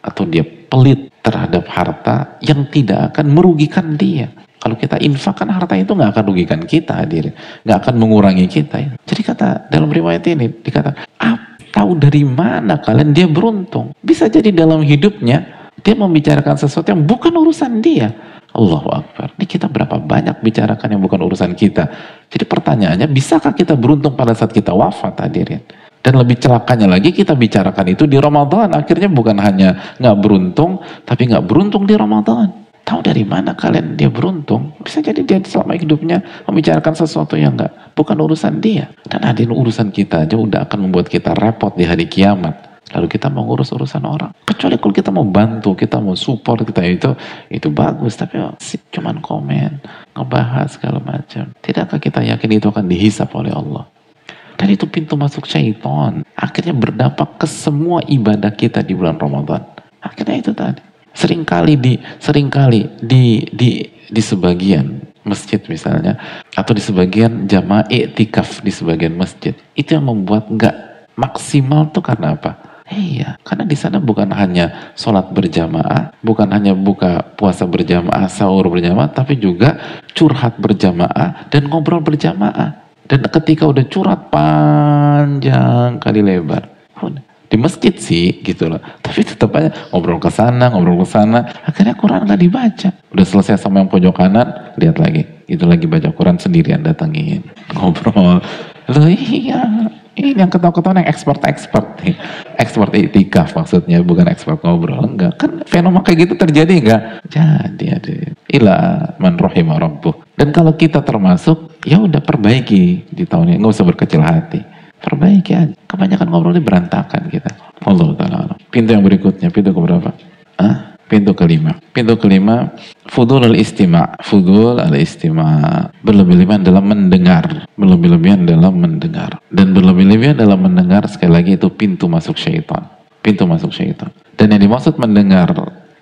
Atau dia pelit terhadap harta yang tidak akan merugikan dia. Kalau kita infak kan harta itu nggak akan rugikan kita hadirin. Nggak akan mengurangi kita. Ya. Jadi kata dalam riwayat ini dikata, ah, tahu dari mana kalian dia beruntung. Bisa jadi dalam hidupnya dia membicarakan sesuatu yang bukan urusan dia. Allahu Akbar. Ini kita berapa banyak bicarakan yang bukan urusan kita. Jadi pertanyaannya, bisakah kita beruntung pada saat kita wafat hadirin? Dan lebih celakanya lagi kita bicarakan itu di Ramadan. Akhirnya bukan hanya nggak beruntung, tapi nggak beruntung di Ramadan. Tahu dari mana kalian dia beruntung? Bisa jadi dia selama hidupnya membicarakan sesuatu yang nggak bukan urusan dia. Dan hadirin urusan kita aja udah akan membuat kita repot di hari kiamat. Lalu kita mau ngurus urusan orang. Kecuali kalau kita mau bantu, kita mau support, kita itu itu bagus. Tapi oh, cuman komen, ngebahas segala macam. Tidakkah kita yakin itu akan dihisap oleh Allah? Dan itu pintu masuk syaitan. Akhirnya berdampak ke semua ibadah kita di bulan Ramadan. Akhirnya itu tadi. Seringkali di sering kali di di di sebagian masjid misalnya atau di sebagian jamaah iktikaf di sebagian masjid itu yang membuat nggak maksimal tuh karena apa? Iya, karena di sana bukan hanya sholat berjamaah, bukan hanya buka puasa berjamaah, sahur berjamaah, tapi juga curhat berjamaah dan ngobrol berjamaah. Dan ketika udah curhat panjang kali lebar, di masjid sih gitu loh, tapi tetap aja ngobrol ke sana, ngobrol ke sana, akhirnya Quran nggak dibaca. Udah selesai sama yang pojok kanan, lihat lagi, itu lagi baca Quran sendirian datangin, ngobrol. Loh iya, ini yang ketawa-ketawa yang expert-expert nih. Expert itikaf maksudnya, bukan expert ngobrol. Enggak. Kan fenomena kayak gitu terjadi enggak? Jadi ada. Ila man rahimah. Dan kalau kita termasuk, ya udah perbaiki di tahun ini. Nggak usah berkecil hati. Perbaiki aja. Kebanyakan ngobrol ini berantakan kita. Allah. Pintu yang berikutnya, pintu keberapa? Hah? Pintu kelima. Pintu kelima, fudul al-istima. Fudul al-istima. Berlebih-lebihan dalam mendengar. Berlebih-lebihan dalam mendengar. Dan berlebih-lebihan dalam mendengar, sekali lagi itu pintu masuk syaitan. Pintu masuk syaitan. Dan yang dimaksud mendengar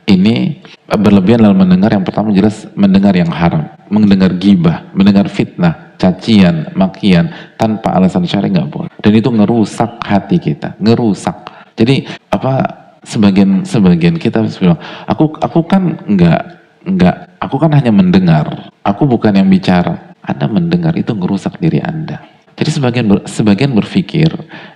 ini berlebihan dalam mendengar yang pertama jelas mendengar yang haram. Mendengar gibah, mendengar fitnah, cacian, makian, tanpa alasan syar'i nggak boleh. Dan itu ngerusak hati kita, ngerusak. Jadi apa sebagian sebagian kita bilang, aku aku kan enggak enggak, aku kan hanya mendengar. Aku bukan yang bicara. Anda mendengar itu ngerusak diri Anda. Jadi sebagian ber, sebagian berpikir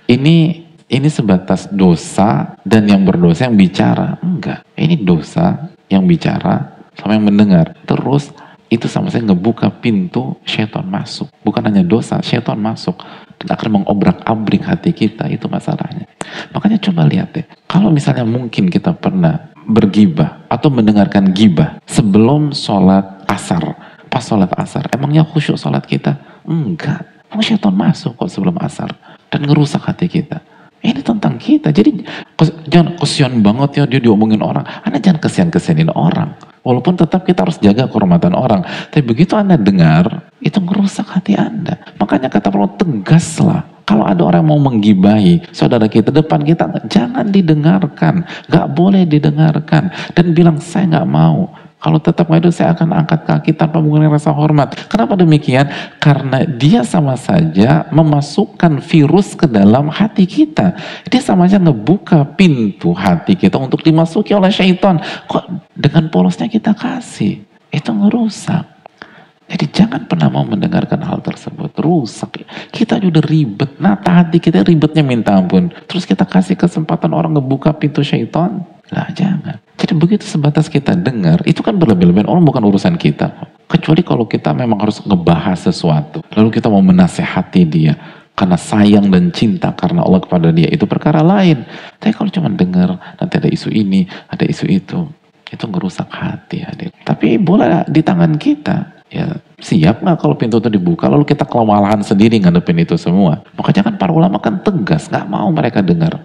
ini ini sebatas dosa dan yang berdosa yang bicara. Enggak. Ini dosa yang bicara sama yang mendengar. Terus itu sama saya ngebuka pintu syaitan masuk. Bukan hanya dosa, syaitan masuk dan akan mengobrak-abrik hati kita. Itu masalahnya. Makanya coba lihat deh. Kalau misalnya mungkin kita pernah bergibah atau mendengarkan gibah sebelum sholat asar. Pas sholat asar. Emangnya khusyuk sholat kita? Enggak. Emang syaitan masuk kok sebelum asar. Dan ngerusak hati kita. Ini tentang kita. Jadi jangan kesian banget ya dia diomongin orang. Anda jangan kesian-kesianin orang. Walaupun tetap kita harus jaga kehormatan orang. Tapi begitu Anda dengar, itu merusak hati Anda. Makanya kata Allah tegaslah. Kalau ada orang mau menggibahi saudara kita depan kita, jangan didengarkan. Gak boleh didengarkan. Dan bilang, saya gak mau. Kalau tetap itu saya akan angkat kaki tanpa menggunakan rasa hormat. Kenapa demikian? Karena dia sama saja memasukkan virus ke dalam hati kita. Dia sama saja ngebuka pintu hati kita untuk dimasuki oleh syaitan. Kok dengan polosnya kita kasih? Itu ngerusak. Jadi jangan pernah mau mendengarkan hal tersebut. Rusak. Kita udah ribet. Nah hati kita ribetnya minta ampun. Terus kita kasih kesempatan orang ngebuka pintu syaitan. Lah jangan. Jadi begitu sebatas kita dengar, itu kan berlebih-lebihan. Orang bukan urusan kita. Kecuali kalau kita memang harus ngebahas sesuatu. Lalu kita mau menasehati dia. Karena sayang dan cinta karena Allah kepada dia. Itu perkara lain. Tapi kalau cuma dengar, nanti ada isu ini, ada isu itu. Itu ngerusak hati hadir. Tapi boleh di tangan kita. Ya siap nggak kalau pintu itu dibuka lalu kita kewalahan sendiri ngadepin itu semua makanya kan para ulama kan tegas nggak mau mereka dengar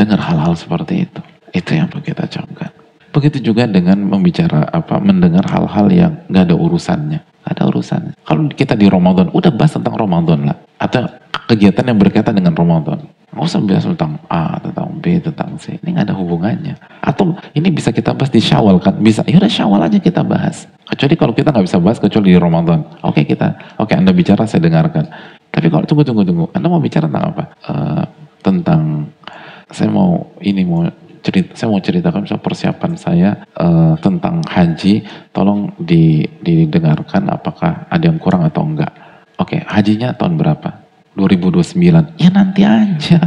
dengar hal-hal seperti itu itu yang perlu kita camkan. Begitu juga dengan membicara apa, mendengar hal-hal yang nggak ada urusannya. Ada urusannya. Kalau kita di Ramadan, udah bahas tentang Ramadan lah. Atau kegiatan yang berkaitan dengan Ramadan. Nggak usah bahas tentang A, tentang B, tentang C. Ini nggak ada hubungannya. Atau ini bisa kita bahas di Syawal kan? Bisa. Ya udah Syawal aja kita bahas. Kecuali kalau kita nggak bisa bahas kecuali di Ramadan. Oke kita, oke Anda bicara saya dengarkan. Tapi kalau tunggu tunggu tunggu, Anda mau bicara tentang apa? Uh, tentang saya mau ini mau cerita, saya mau ceritakan soal persiapan saya uh, tentang haji, tolong di, didengarkan apakah ada yang kurang atau enggak. Oke, okay, hajinya tahun berapa? 2029. Ya nanti aja.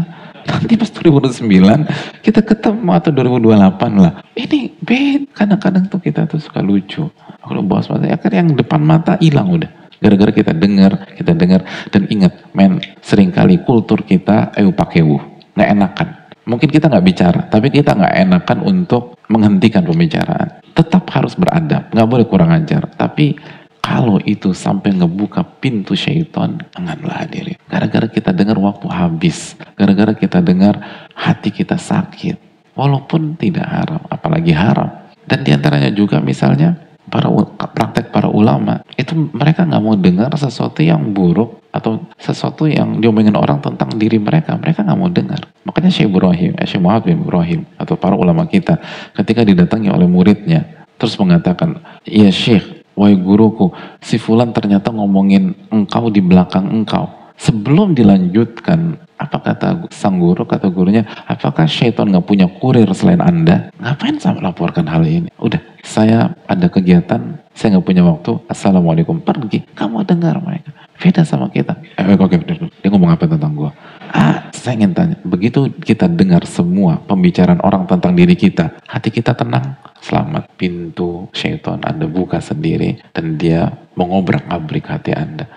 Nanti pas 2029 kita ketemu atau 2028 lah. Ini bed kadang-kadang tuh kita tuh suka lucu. Kalau bos mata ya kan yang depan mata hilang udah. Gara-gara kita dengar, kita dengar dan ingat, men, sering kali kultur kita ayo pakai wuh, nggak enakan. Mungkin kita nggak bicara, tapi kita nggak enakan untuk menghentikan pembicaraan. Tetap harus beradab, nggak boleh kurang ajar. Tapi kalau itu sampai ngebuka pintu syaitan, janganlah hadirin. Gara-gara kita dengar waktu habis. Gara-gara kita dengar hati kita sakit. Walaupun tidak haram, apalagi haram. Dan di antaranya juga misalnya para praktek para ulama itu mereka nggak mau dengar sesuatu yang buruk atau sesuatu yang diomongin orang tentang diri mereka mereka nggak mau dengar makanya Syekh Ibrahim eh, Syekh Muhammad bin Ibrahim atau para ulama kita ketika didatangi oleh muridnya terus mengatakan ya Syekh Wahai guruku, si Fulan ternyata ngomongin engkau di belakang engkau. Sebelum dilanjutkan, apa kata sang guru, kata gurunya, apakah syaitan nggak punya kurir selain anda? Ngapain saya melaporkan hal ini? Udah, saya ada kegiatan, saya nggak punya waktu, assalamualaikum, pergi. Kamu dengar mereka, beda sama kita. Eh, oke, oke, dia ngomong apa tentang gua? Ah, saya ingin tanya, begitu kita dengar semua pembicaraan orang tentang diri kita, hati kita tenang, selamat pintu syaitan Anda buka sendiri dan dia mengobrak abrik hati Anda.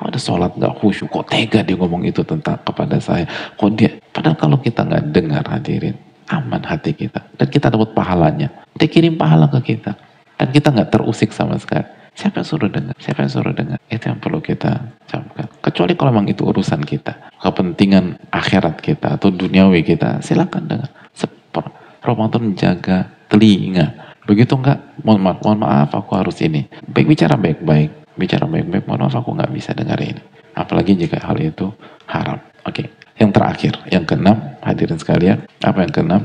Ada sholat gak khusyuk, kok tega dia ngomong itu tentang kepada saya. Kok dia, padahal kalau kita nggak dengar hadirin, aman hati kita. Dan kita dapat pahalanya. Dia kirim pahala ke kita. Dan kita nggak terusik sama sekali. Siapa yang suruh dengar? Siapa yang suruh dengar? Itu yang perlu kita camkan. Kecuali kalau memang itu urusan kita. Kepentingan akhirat kita atau duniawi kita. Silakan dengar. Ramadan jaga telinga. Begitu enggak, mohon maaf, mohon maaf aku harus ini. Baik bicara baik-baik, bicara baik-baik, mohon maaf aku nggak bisa dengar ini. Apalagi jika hal itu haram. Oke. Okay. Yang terakhir, yang keenam, hadirin sekalian, apa yang keenam?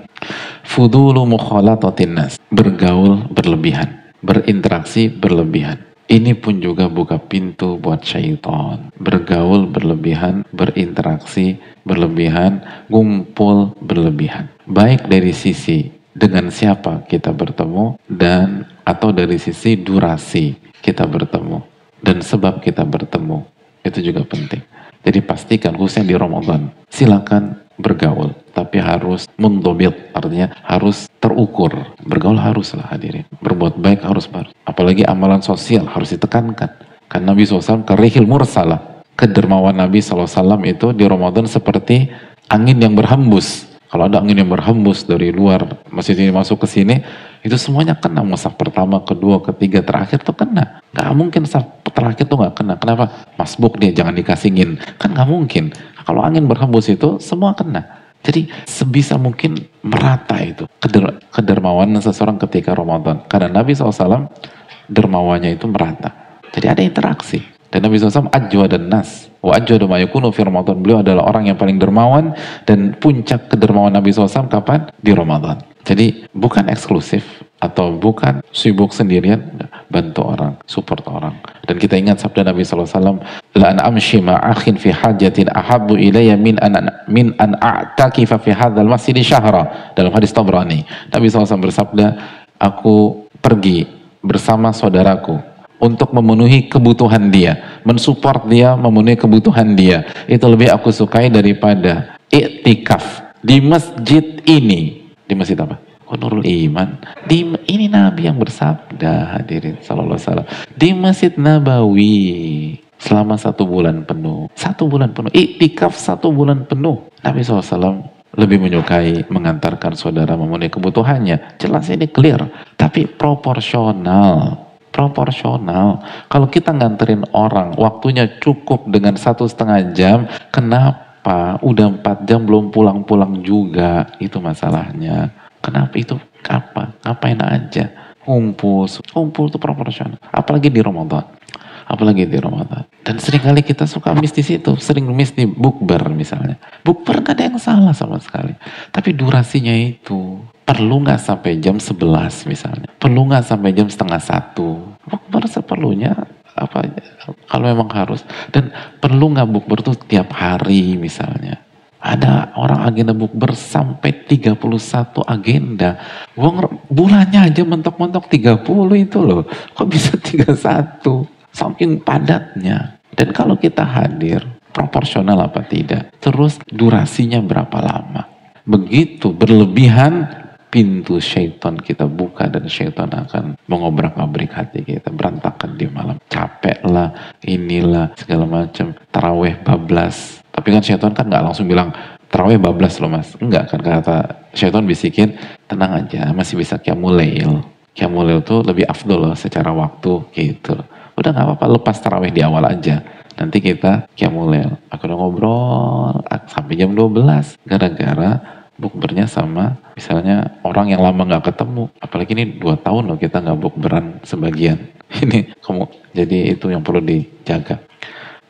Fudulu mukhalatatin nas, bergaul berlebihan, berinteraksi berlebihan. Ini pun juga buka pintu buat syaitan. Bergaul berlebihan, berinteraksi berlebihan, ngumpul berlebihan. Baik dari sisi dengan siapa kita bertemu dan atau dari sisi durasi kita bertemu dan sebab kita bertemu itu juga penting. Jadi pastikan khususnya di Ramadan silakan bergaul tapi harus mundobil artinya harus terukur bergaul haruslah hadirin berbuat baik harus apalagi amalan sosial harus ditekankan kan Nabi SAW kerihil mursalah kedermawan Nabi SAW itu di Ramadan seperti angin yang berhembus kalau ada angin yang berhembus dari luar masjid ini masuk ke sini, itu semuanya kena. Masa pertama, kedua, ketiga, terakhir tuh kena. Gak mungkin saf terakhir tuh gak kena. Kenapa? Masbuk dia jangan dikasingin. Kan gak mungkin. Kalau angin berhembus itu semua kena. Jadi sebisa mungkin merata itu keder kedermawanan seseorang ketika Ramadan. Karena Nabi SAW dermawannya itu merata. Jadi ada interaksi. Dan Nabi SAW ajwa dan nas. Wa ajwadu ma yakunu fi Ramadan. Beliau adalah orang yang paling dermawan dan puncak kedermawan Nabi SAW kapan? Di Ramadan. Jadi bukan eksklusif atau bukan sibuk sendirian, bantu orang, support orang. Dan kita ingat sabda Nabi SAW, La an amshi ma'akhin fi hajatin ahabu ilayya min an, min an a'takifa fi hadzal masjid syahra. Dalam hadis Tabrani. Nabi SAW bersabda, aku pergi bersama saudaraku untuk memenuhi kebutuhan dia, mensupport dia, memenuhi kebutuhan dia. Itu lebih aku sukai daripada iktikaf di masjid ini. Di masjid apa? Nurul Iman. Di ini Nabi yang bersabda hadirin sallallahu wasallam. Di Masjid Nabawi selama satu bulan penuh. Satu bulan penuh. Iktikaf satu bulan penuh. Nabi SAW lebih menyukai mengantarkan saudara memenuhi kebutuhannya. Jelas ini clear. Tapi proporsional proporsional. Kalau kita nganterin orang, waktunya cukup dengan satu setengah jam, kenapa udah empat jam belum pulang-pulang juga? Itu masalahnya. Kenapa itu apa? Ngapain aja? Kumpul, kumpul itu proporsional. Apalagi di Ramadan. Apalagi di Ramadan. Dan sering kali kita suka miss di situ. Sering miss di bukber misalnya. Bukber gak ada yang salah sama sekali. Tapi durasinya itu perlu nggak sampai jam 11 misalnya perlu nggak sampai jam setengah satu bukber seperlunya apa kalau memang harus dan perlu nggak bukber tuh tiap hari misalnya ada orang agenda bukber sampai 31 agenda. Uang bulannya aja mentok-mentok 30 itu loh. Kok bisa 31? Saking padatnya. Dan kalau kita hadir, proporsional apa tidak? Terus durasinya berapa lama? Begitu berlebihan, pintu syaitan kita buka dan syaitan akan mengobrak-abrik hati kita. Berantakan di malam. Capek lah, inilah, segala macam. Taraweh bablas tapi kan syaitan kan nggak langsung bilang terawih bablas loh mas. Enggak kan kata syaitan bisikin tenang aja masih bisa kiamulail. Kiamulail tuh lebih afdol loh secara waktu gitu. Udah nggak apa-apa lepas terawih di awal aja. Nanti kita kiamulail. Aku udah ngobrol sampai jam 12 gara-gara bukbernya sama misalnya orang yang lama nggak ketemu apalagi ini dua tahun loh kita nggak bukberan sebagian ini kamu jadi itu yang perlu dijaga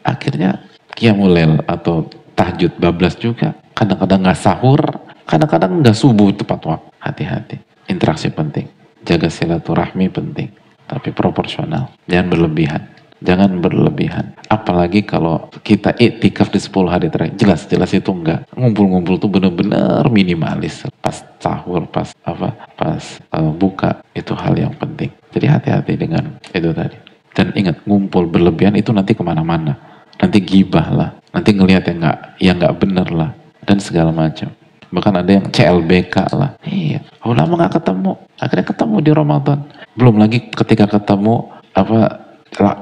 akhirnya Qiyamulail atau tahajud bablas juga. Kadang-kadang nggak sahur, kadang-kadang nggak subuh tepat waktu. Hati-hati. Interaksi penting. Jaga silaturahmi penting. Tapi proporsional. Jangan berlebihan. Jangan berlebihan. Apalagi kalau kita iktikaf di 10 hari terakhir. Jelas-jelas itu enggak. Ngumpul-ngumpul tuh bener-bener minimalis. Pas sahur, pas apa, pas uh, buka. Itu hal yang penting. Jadi hati-hati dengan itu tadi. Dan ingat, ngumpul berlebihan itu nanti ke mana-mana nanti gibah lah, nanti ngelihat yang nggak yang nggak bener lah, dan segala macam. Bahkan ada yang CLBK lah. Iya, lama nggak ketemu, akhirnya ketemu di Ramadan. Belum lagi ketika ketemu apa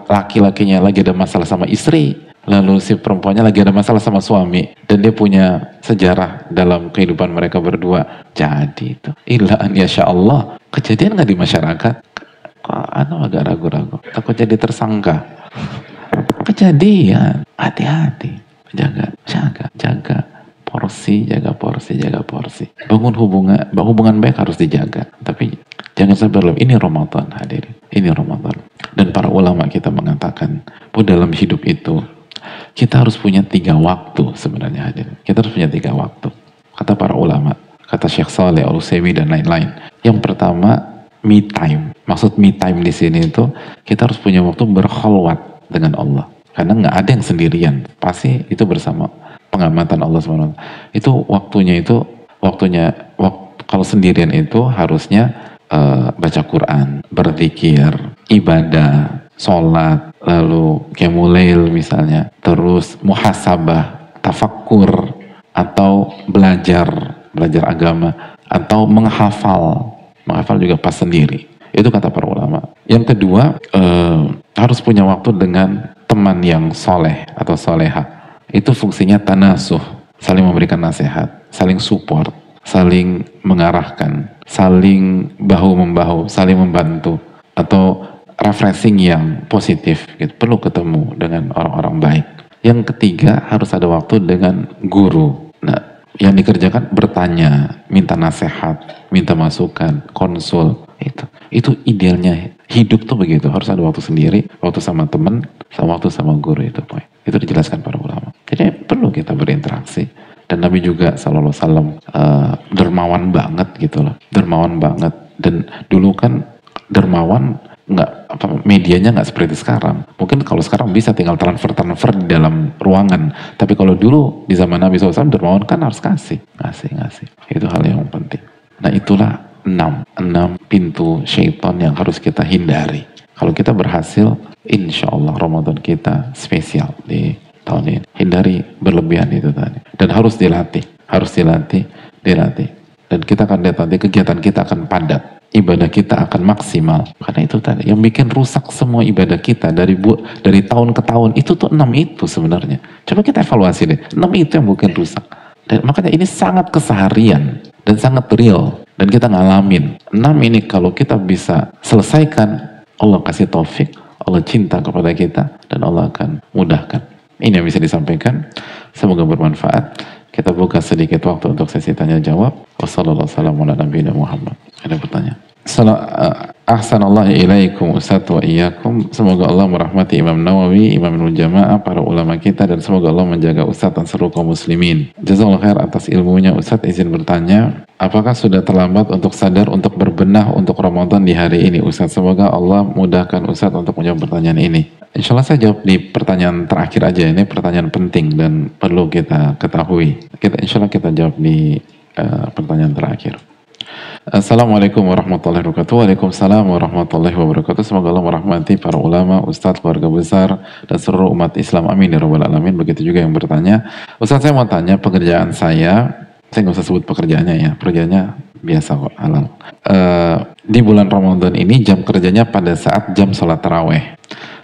laki-lakinya lagi ada masalah sama istri, lalu si perempuannya lagi ada masalah sama suami dan dia punya sejarah dalam kehidupan mereka berdua. Jadi itu. Ilaan ya Allah kejadian nggak di masyarakat? Kok anu agak ragu-ragu? Takut jadi tersangka. Kejadian, hati-hati. Jaga, jaga, jaga porsi, jaga porsi, jaga porsi. Bangun hubungan, hubungan baik harus dijaga. Tapi jangan sampai berlebihan. Ini Ramadan hadirin. Ini Ramadan. Dan para ulama kita mengatakan bahwa dalam hidup itu kita harus punya tiga waktu sebenarnya hadirin. Kita harus punya tiga waktu. Kata para ulama, kata Syekh Saleh, al dan lain-lain. Yang pertama, me time. Maksud me time di sini itu kita harus punya waktu berkholwat dengan Allah. Karena nggak ada yang sendirian, pasti itu bersama pengamatan Allah SWT. Itu waktunya itu waktunya waktu, kalau sendirian itu harusnya uh, baca Quran, berzikir, ibadah, sholat, lalu kemulail misalnya, terus muhasabah, tafakkur, atau belajar, belajar agama, atau menghafal, menghafal juga pas sendiri. Itu kata para ulama. Yang kedua, uh, harus punya waktu dengan teman yang soleh atau soleha. Itu fungsinya tanasuh, saling memberikan nasihat, saling support, saling mengarahkan, saling bahu-membahu, saling membantu, atau refreshing yang positif. Gitu. Perlu ketemu dengan orang-orang baik. Yang ketiga, harus ada waktu dengan guru. Nah, yang dikerjakan bertanya, minta nasihat, minta masukan, konsul. Itu, itu idealnya hidup tuh begitu. Harus ada waktu sendiri, waktu sama temen, sama waktu sama guru itu. Boy. Itu dijelaskan para ulama. Jadi perlu kita berinteraksi. Dan Nabi juga Sallallahu Alaihi Wasallam uh, dermawan banget gitu loh. Dermawan banget. Dan dulu kan dermawan nggak apa medianya nggak seperti sekarang. Mungkin kalau sekarang bisa tinggal transfer transfer di dalam ruangan. Tapi kalau dulu di zaman Nabi SAW dermawan kan harus kasih, ngasih ngasih. Itu hal yang penting. Nah itulah enam, enam pintu syaitan yang harus kita hindari. Kalau kita berhasil, insya Allah Ramadan kita spesial di tahun ini. Hindari berlebihan itu tadi. Dan harus dilatih, harus dilatih, dilatih. Dan kita akan lihat nanti kegiatan kita akan padat. Ibadah kita akan maksimal. Karena itu tadi, yang bikin rusak semua ibadah kita dari bu, dari tahun ke tahun, itu tuh enam itu sebenarnya. Coba kita evaluasi deh, enam itu yang bikin rusak. Dan makanya ini sangat keseharian dan sangat real dan kita ngalamin. Enam ini kalau kita bisa selesaikan, Allah kasih taufik, Allah cinta kepada kita, dan Allah akan mudahkan. Ini yang bisa disampaikan. Semoga bermanfaat. Kita buka sedikit waktu untuk sesi tanya jawab. Wassalamualaikum wabarakatuh. Ada pertanyaan? Ahsanallah ilaikum Ustaz wa iyyakum. Semoga Allah merahmati Imam Nawawi, Imam Jamaah, para ulama kita dan semoga Allah menjaga Ustaz dan seluruh kaum muslimin. Jazakallah khair atas ilmunya Ustaz izin bertanya, apakah sudah terlambat untuk sadar untuk berbenah untuk Ramadan di hari ini Ustaz? Semoga Allah mudahkan Ustaz untuk menjawab pertanyaan ini. Insya Allah saya jawab di pertanyaan terakhir aja ini pertanyaan penting dan perlu kita ketahui. Kita insya Allah kita jawab di uh, pertanyaan terakhir. Assalamualaikum warahmatullahi wabarakatuh. Waalaikumsalam warahmatullahi wabarakatuh. Semoga Allah merahmati para ulama, ustadz, keluarga besar, dan seluruh umat Islam. Amin ya rabbal alamin. Begitu juga yang bertanya. Ustadz saya mau tanya pekerjaan saya, saya nggak usah sebut pekerjaannya ya, pekerjaannya biasa kok halal. Uh, di bulan Ramadan ini jam kerjanya pada saat jam sholat taraweh.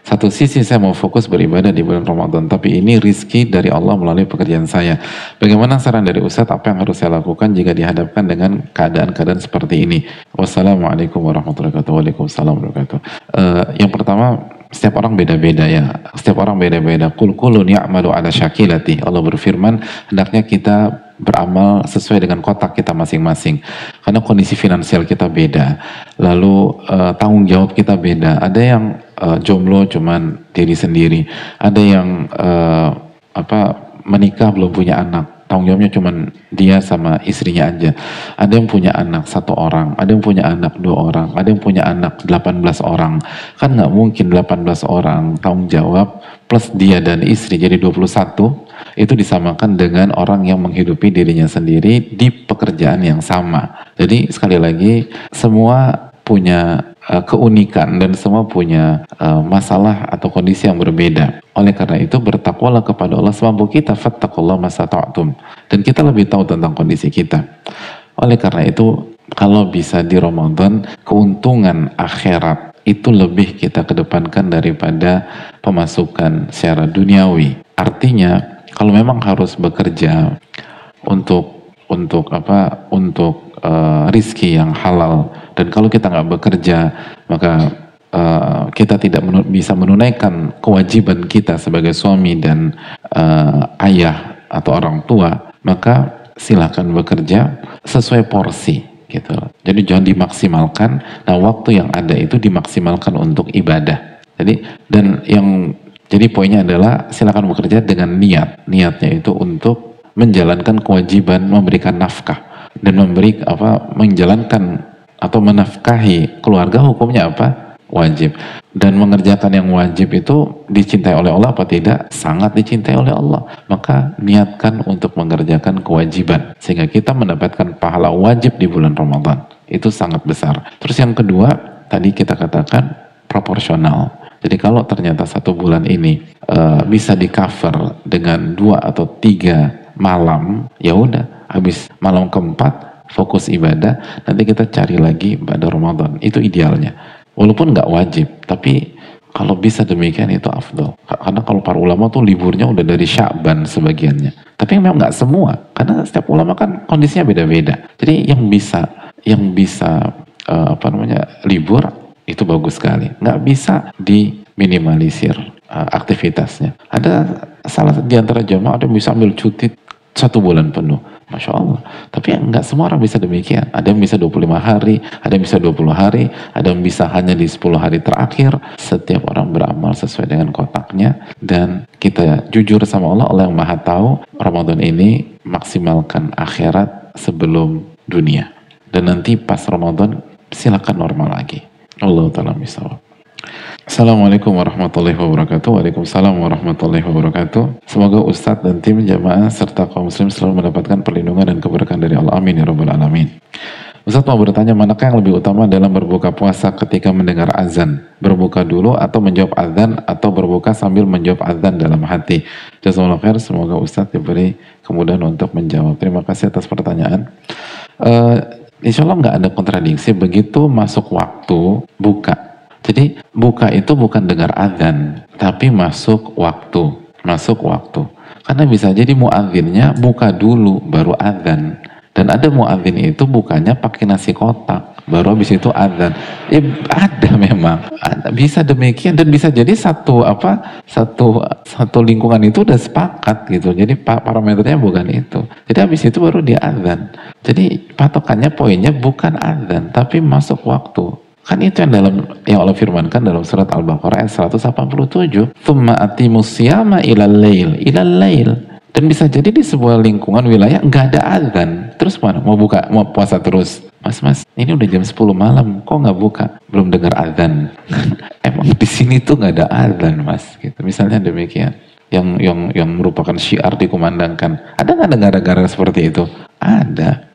Satu sisi saya mau fokus beribadah di bulan Ramadan, tapi ini rizki dari Allah melalui pekerjaan saya. Bagaimana saran dari Ustadz apa yang harus saya lakukan jika dihadapkan dengan keadaan-keadaan seperti ini? Wassalamualaikum warahmatullahi wabarakatuh. Waalaikumsalam warahmatullahi wabarakatuh. Uh, yang pertama, setiap orang beda-beda ya. Setiap orang beda-beda. Kul kulun ya'malu ala syakilati. Allah berfirman, hendaknya kita beramal sesuai dengan kotak kita masing-masing. Karena kondisi finansial kita beda. Lalu uh, tanggung jawab kita beda. Ada yang uh, jomblo cuman diri sendiri. Ada yang uh, apa menikah belum punya anak tanggung jawabnya cuma dia sama istrinya aja. Ada yang punya anak satu orang, ada yang punya anak dua orang, ada yang punya anak 18 orang. Kan nggak mungkin 18 orang tanggung jawab plus dia dan istri jadi 21 itu disamakan dengan orang yang menghidupi dirinya sendiri di pekerjaan yang sama. Jadi sekali lagi semua punya uh, keunikan dan semua punya uh, masalah atau kondisi yang berbeda. Oleh karena itu bertakwalah kepada Allah semampu kita fattakullah masata'tum dan kita lebih tahu tentang kondisi kita. Oleh karena itu kalau bisa di Ramadan keuntungan akhirat itu lebih kita kedepankan daripada pemasukan secara duniawi. Artinya kalau memang harus bekerja untuk untuk apa untuk uh, rizki yang halal dan kalau kita nggak bekerja, maka uh, kita tidak menu bisa menunaikan kewajiban kita sebagai suami dan uh, ayah atau orang tua, maka silakan bekerja sesuai porsi gitu. Jadi jangan dimaksimalkan. Nah, waktu yang ada itu dimaksimalkan untuk ibadah. Jadi dan yang jadi poinnya adalah silakan bekerja dengan niat. Niatnya itu untuk menjalankan kewajiban memberikan nafkah dan memberi apa menjalankan atau menafkahi keluarga hukumnya apa? Wajib. Dan mengerjakan yang wajib itu dicintai oleh Allah apa tidak? Sangat dicintai oleh Allah. Maka niatkan untuk mengerjakan kewajiban. Sehingga kita mendapatkan pahala wajib di bulan Ramadan. Itu sangat besar. Terus yang kedua, tadi kita katakan proporsional. Jadi kalau ternyata satu bulan ini uh, bisa di cover dengan dua atau tiga malam, ya udah habis malam keempat fokus ibadah, nanti kita cari lagi pada Ramadan. Itu idealnya. Walaupun nggak wajib, tapi kalau bisa demikian itu afdol. Karena kalau para ulama tuh liburnya udah dari Sya'ban sebagiannya. Tapi memang nggak semua, karena setiap ulama kan kondisinya beda-beda. Jadi yang bisa yang bisa uh, apa namanya libur itu bagus sekali. Nggak bisa diminimalisir uh, aktivitasnya. Ada salah di antara jamaah ada yang bisa ambil cuti satu bulan penuh. Masya Allah. Tapi nggak semua orang bisa demikian. Ada yang bisa 25 hari, ada yang bisa 20 hari, ada yang bisa hanya di 10 hari terakhir. Setiap orang beramal sesuai dengan kotaknya. Dan kita jujur sama Allah, Allah yang maha tahu Ramadan ini maksimalkan akhirat sebelum dunia. Dan nanti pas Ramadan silakan normal lagi. Allah Ta'ala misal. Assalamualaikum warahmatullahi wabarakatuh. Waalaikumsalam warahmatullahi wabarakatuh. Semoga Ustadz dan tim jamaah serta kaum muslim selalu mendapatkan perlindungan dan keberkahan dari Allah. Amin ya rabbal alamin. Ustadz mau bertanya, manakah yang lebih utama dalam berbuka puasa ketika mendengar azan? Berbuka dulu atau menjawab azan atau berbuka sambil menjawab azan dalam hati? Jazakallah khair, semoga Ustadz diberi kemudahan untuk menjawab. Terima kasih atas pertanyaan. Uh, insya Allah nggak ada kontradiksi, begitu masuk waktu, buka jadi buka itu bukan dengar adzan, tapi masuk waktu, masuk waktu. Karena bisa jadi muadzinnya buka dulu baru adzan. Dan ada muadzin itu bukanya pakai nasi kotak. baru habis itu adzan. Ya ada memang, bisa demikian dan bisa jadi satu apa satu satu lingkungan itu udah sepakat gitu. Jadi parameternya bukan itu. Jadi habis itu baru dia adzan. Jadi patokannya poinnya bukan adzan tapi masuk waktu. Kan itu yang dalam yang Allah firmankan dalam surat Al-Baqarah ayat 187. Thumma atimus siyama ilal lail, ilal lail. Dan bisa jadi di sebuah lingkungan wilayah nggak ada adzan. Terus mana? Mau buka, mau puasa terus? Mas, mas, ini udah jam 10 malam, kok nggak buka? Belum dengar adzan. Emang di sini tuh nggak ada adzan, mas. Gitu. Misalnya demikian. Yang yang yang merupakan syiar dikumandangkan. Ada nggak negara-negara seperti itu? Ada.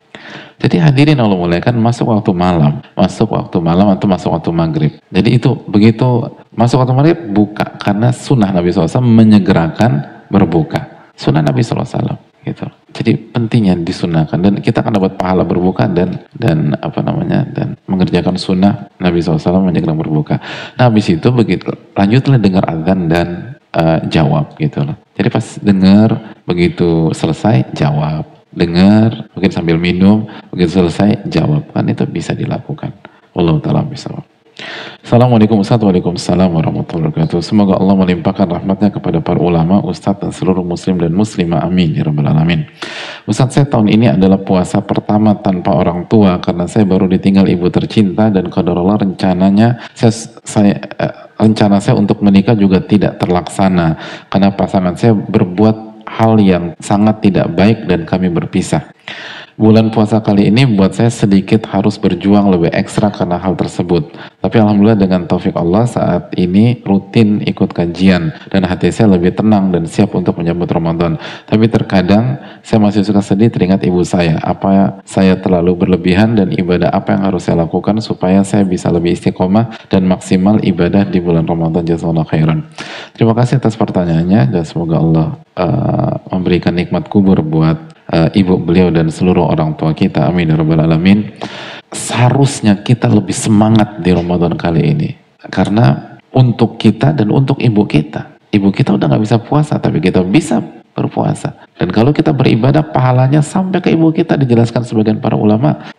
Jadi hadirin Allah muliakan masuk waktu malam, masuk waktu malam atau masuk waktu maghrib. Jadi itu begitu masuk waktu maghrib buka karena sunnah Nabi SAW menyegerakan berbuka. Sunnah Nabi SAW gitu. Jadi pentingnya disunahkan dan kita akan dapat pahala berbuka dan dan apa namanya dan mengerjakan sunnah Nabi SAW menyegera berbuka. Nah habis itu begitu lanjutlah dengar azan dan uh, jawab gitu loh. Jadi pas dengar begitu selesai jawab, dengar mungkin sambil minum begitu selesai jawab kan itu bisa dilakukan. Allah taala bisa. Assalamualaikum Waalaikumsalam warahmatullahi wabarakatuh. Semoga Allah melimpahkan rahmatnya kepada para ulama, ustadz dan seluruh muslim dan muslimah. Amin. Ya Rabbal Alamin. Ustadz saya tahun ini adalah puasa pertama tanpa orang tua karena saya baru ditinggal ibu tercinta dan Allah rencananya saya, saya eh, rencana saya untuk menikah juga tidak terlaksana karena pasangan saya berbuat hal yang sangat tidak baik dan kami berpisah. Bulan puasa kali ini buat saya sedikit harus berjuang lebih ekstra karena hal tersebut. Tapi Alhamdulillah dengan taufik Allah saat ini rutin ikut kajian dan hati saya lebih tenang dan siap untuk menyambut Ramadan. Tapi terkadang saya masih suka sedih teringat ibu saya. Apa saya terlalu berlebihan dan ibadah apa yang harus saya lakukan supaya saya bisa lebih istiqomah dan maksimal ibadah di bulan Ramadan. Jazakallah khairan. Terima kasih atas pertanyaannya dan semoga Allah uh, memberikan nikmat kubur buat uh, ibu beliau dan seluruh orang tua kita. Amin ya rabbal alamin. Seharusnya kita lebih semangat di Ramadan kali ini. Karena untuk kita dan untuk ibu kita. Ibu kita udah nggak bisa puasa, tapi kita bisa berpuasa. Dan kalau kita beribadah, pahalanya sampai ke ibu kita dijelaskan sebagian para ulama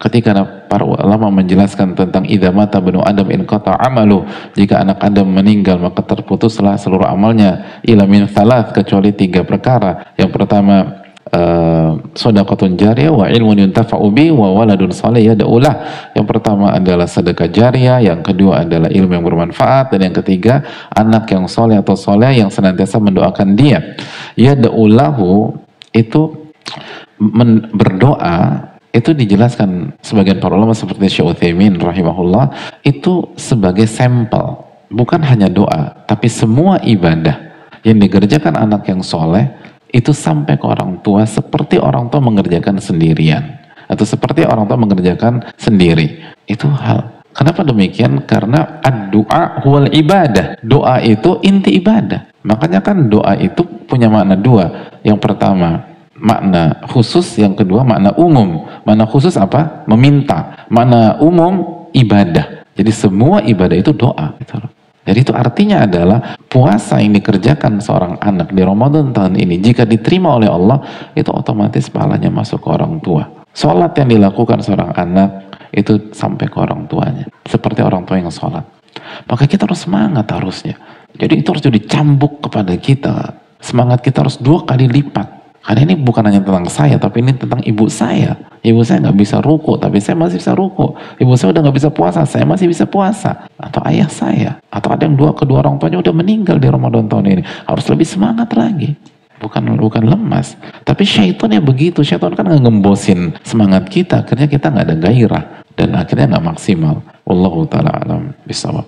ketika para ulama menjelaskan tentang idamata benu Adam in kata amalu jika anak Adam meninggal maka terputuslah seluruh amalnya ila min thalath kecuali tiga perkara yang pertama uh, sedekatun jariyah wa ilmun yuntafa'u bi wa waladun salih yad'ulah. Yang pertama adalah sedekah jariyah, yang kedua adalah ilmu yang bermanfaat dan yang ketiga anak yang soleh atau soleh yang senantiasa mendoakan dia. Yad'ulahu itu berdoa itu dijelaskan sebagian para ulama seperti Syekh Utsaimin rahimahullah itu sebagai sampel bukan hanya doa tapi semua ibadah yang dikerjakan anak yang soleh itu sampai ke orang tua seperti orang tua mengerjakan sendirian atau seperti orang tua mengerjakan sendiri. Itu hal. Kenapa demikian? Karena doa huwal ibadah. Doa itu inti ibadah. Makanya kan doa itu punya makna dua. Yang pertama makna khusus yang kedua makna umum. Makna khusus apa? Meminta. Makna umum ibadah. Jadi semua ibadah itu doa. Gitu jadi itu artinya adalah puasa yang dikerjakan seorang anak di Ramadan tahun ini jika diterima oleh Allah itu otomatis pahalanya masuk ke orang tua. Sholat yang dilakukan seorang anak itu sampai ke orang tuanya. Seperti orang tua yang sholat. Maka kita harus semangat harusnya. Jadi itu harus jadi cambuk kepada kita. Semangat kita harus dua kali lipat. Karena ini bukan hanya tentang saya, tapi ini tentang ibu saya. Ibu saya nggak bisa ruku, tapi saya masih bisa ruku. Ibu saya udah nggak bisa puasa, saya masih bisa puasa. Atau ayah saya, atau ada yang dua kedua orang tuanya udah meninggal di Ramadan tahun ini. Harus lebih semangat lagi. Bukan bukan lemas. Tapi syaitan ya begitu. Syaitan kan ngembosin semangat kita. Akhirnya kita nggak ada gairah. Dan akhirnya nggak maksimal. Wallahu ta'ala alam bisawab.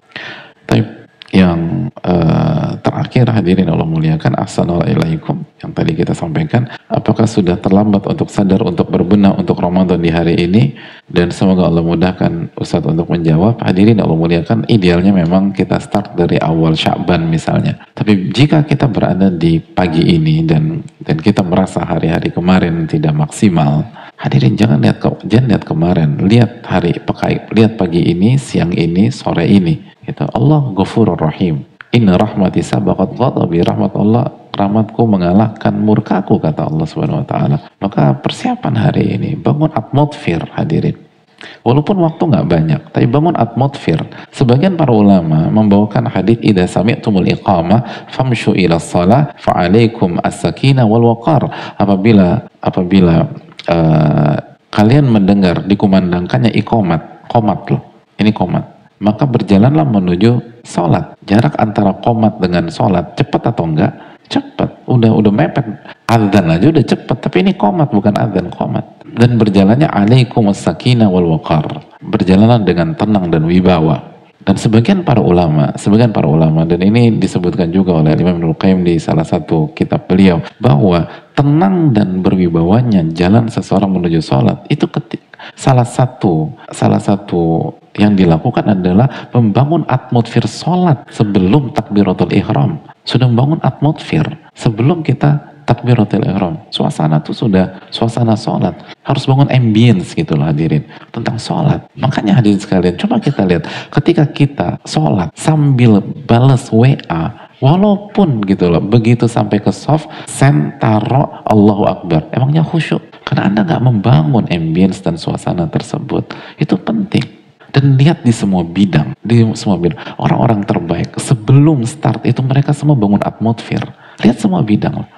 Tapi yang uh, terakhir hadirin Allah muliakan assalamualaikum yang tadi kita sampaikan. Apakah sudah terlambat untuk sadar untuk berbenah untuk Ramadan di hari ini? Dan semoga Allah mudahkan Ustadz untuk menjawab. Hadirin Allah muliakan idealnya memang kita start dari awal Syakban misalnya. Tapi jika kita berada di pagi ini dan dan kita merasa hari-hari kemarin tidak maksimal hadirin jangan lihat ke, jangan lihat kemarin lihat hari pakai lihat pagi ini siang ini sore ini Gitu. Allah Ghafurur Rahim. Inna rahmati sabaqat ghadabi. Rahmat Allah, rahmatku mengalahkan murkaku kata Allah Subhanahu wa taala. Maka persiapan hari ini bangun atmosfer hadirin. Walaupun waktu nggak banyak, tapi bangun atmosfer. Sebagian para ulama membawakan hadis idza sami'tumul iqamah famshu ila shalah fa'alaikum as-sakinah wal waqar. Apabila apabila uh, kalian mendengar dikumandangkannya iqamat, komat loh. Ini komat. Maka berjalanlah menuju sholat. Jarak antara komat dengan sholat cepat atau enggak? Cepat. Udah udah mepet. Adzan aja udah cepat. Tapi ini komat bukan adzan komat dan berjalannya alaikum sakinah wal waqar berjalanlah dengan tenang dan wibawa dan sebagian para ulama, sebagian para ulama dan ini disebutkan juga oleh Imam Ibnu Qayyim di salah satu kitab beliau bahwa tenang dan berwibawanya jalan seseorang menuju sholat itu ketik salah satu salah satu yang dilakukan adalah membangun atmosfer sholat sebelum takbiratul ihram sudah membangun atmosfer sebelum kita takbiratul ihram. Suasana tuh sudah suasana sholat. Harus bangun ambience gitu loh hadirin. Tentang sholat. Makanya hadirin sekalian, coba kita lihat. Ketika kita sholat sambil balas WA, walaupun gitu loh, begitu sampai ke soft, sentaro Allahu Akbar. Emangnya khusyuk? Karena Anda nggak membangun ambience dan suasana tersebut. Itu penting dan lihat di semua bidang, di semua bidang orang-orang terbaik sebelum start itu mereka semua bangun atmosfer. Lihat semua bidang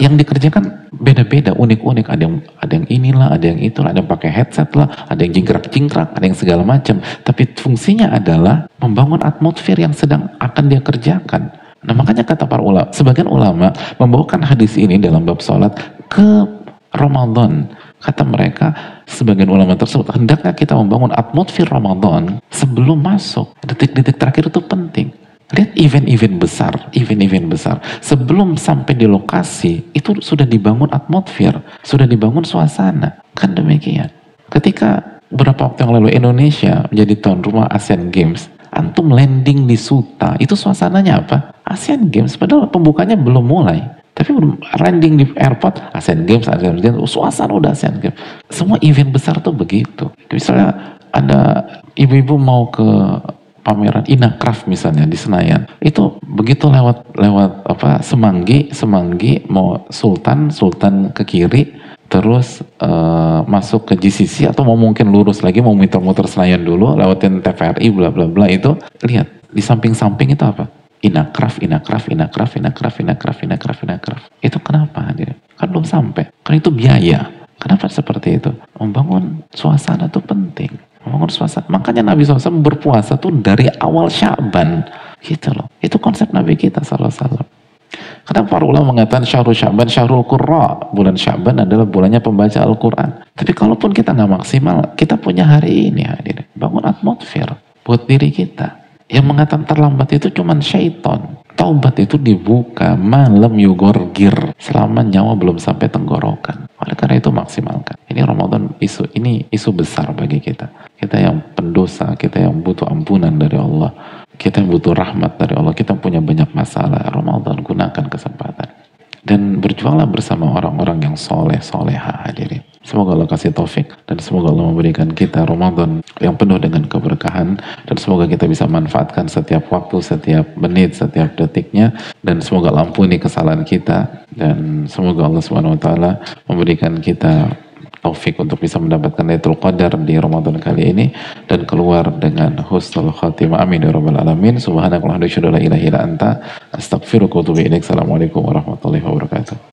yang dikerjakan beda-beda, unik-unik. Ada yang ada yang inilah, ada yang itulah, ada yang pakai headset lah, ada yang jingkrak-jingkrak, ada yang segala macam. Tapi fungsinya adalah membangun atmosfer yang sedang akan dia kerjakan. Nah makanya kata para ulama, sebagian ulama membawakan hadis ini dalam bab sholat ke Ramadan. Kata mereka, sebagian ulama tersebut, hendaknya kita membangun atmosfer Ramadan sebelum masuk. Detik-detik terakhir itu penting. Lihat event-event besar, event-event besar. Sebelum sampai di lokasi, itu sudah dibangun atmosfer, sudah dibangun suasana. Kan demikian. Ketika beberapa waktu yang lalu Indonesia menjadi tuan rumah Asian Games, antum landing di Suta, itu suasananya apa? Asian Games, padahal pembukanya belum mulai. Tapi landing di airport, Asian Games, Asian Games, suasana udah Asian Games. Semua event besar tuh begitu. Misalnya ada ibu-ibu mau ke pameran Inakraf misalnya di Senayan itu begitu lewat lewat apa Semanggi Semanggi mau Sultan Sultan ke kiri terus uh, masuk ke GCC atau mau mungkin lurus lagi mau muter-muter Senayan dulu lewatin TVRI bla bla bla itu lihat di samping-samping itu apa Inakraf, Inakraf, Inakraf, Inakraf, Inakraf, Inakraf, Inakraf. Itu kenapa? Kan belum sampai. Kan itu biaya. Kenapa seperti itu? Membangun suasana itu penting. Membangun suasana. Makanya Nabi SAW berpuasa tuh dari awal Syaban. Gitu loh. Itu konsep Nabi kita SAW. Kadang para ulama mengatakan syahrul Syaban, syahrul Qurra. Bulan Syaban adalah bulannya pembaca Al-Quran. Tapi kalaupun kita nggak maksimal, kita punya hari ini hadir. Bangun atmosfer buat diri kita. Yang mengatakan terlambat itu cuma syaitan. Taubat itu dibuka malam yugorgir selama nyawa belum sampai tenggorokan. Oleh karena itu maksimalkan. Ini Ramadan isu ini isu besar bagi kita. Kita yang pendosa, kita yang butuh ampunan dari Allah, kita yang butuh rahmat dari Allah, kita punya banyak masalah. Ramadan gunakan kesempatan dan berjuanglah bersama orang-orang yang soleh soleha hadirin. Semoga Allah kasih taufik dan semoga Allah memberikan kita Ramadan yang penuh dengan keberkahan dan semoga kita bisa manfaatkan setiap waktu, setiap menit, setiap detiknya dan semoga Allah ampuni kesalahan kita dan semoga Allah Subhanahu wa taala memberikan kita taufik untuk bisa mendapatkan Lailatul Qadar di Ramadan kali ini dan keluar dengan husnul khatimah amin ya rabbal alamin subhanakallahumma wa bihamdika la ilaha illa anta ilaik assalamualaikum warahmatullahi wabarakatuh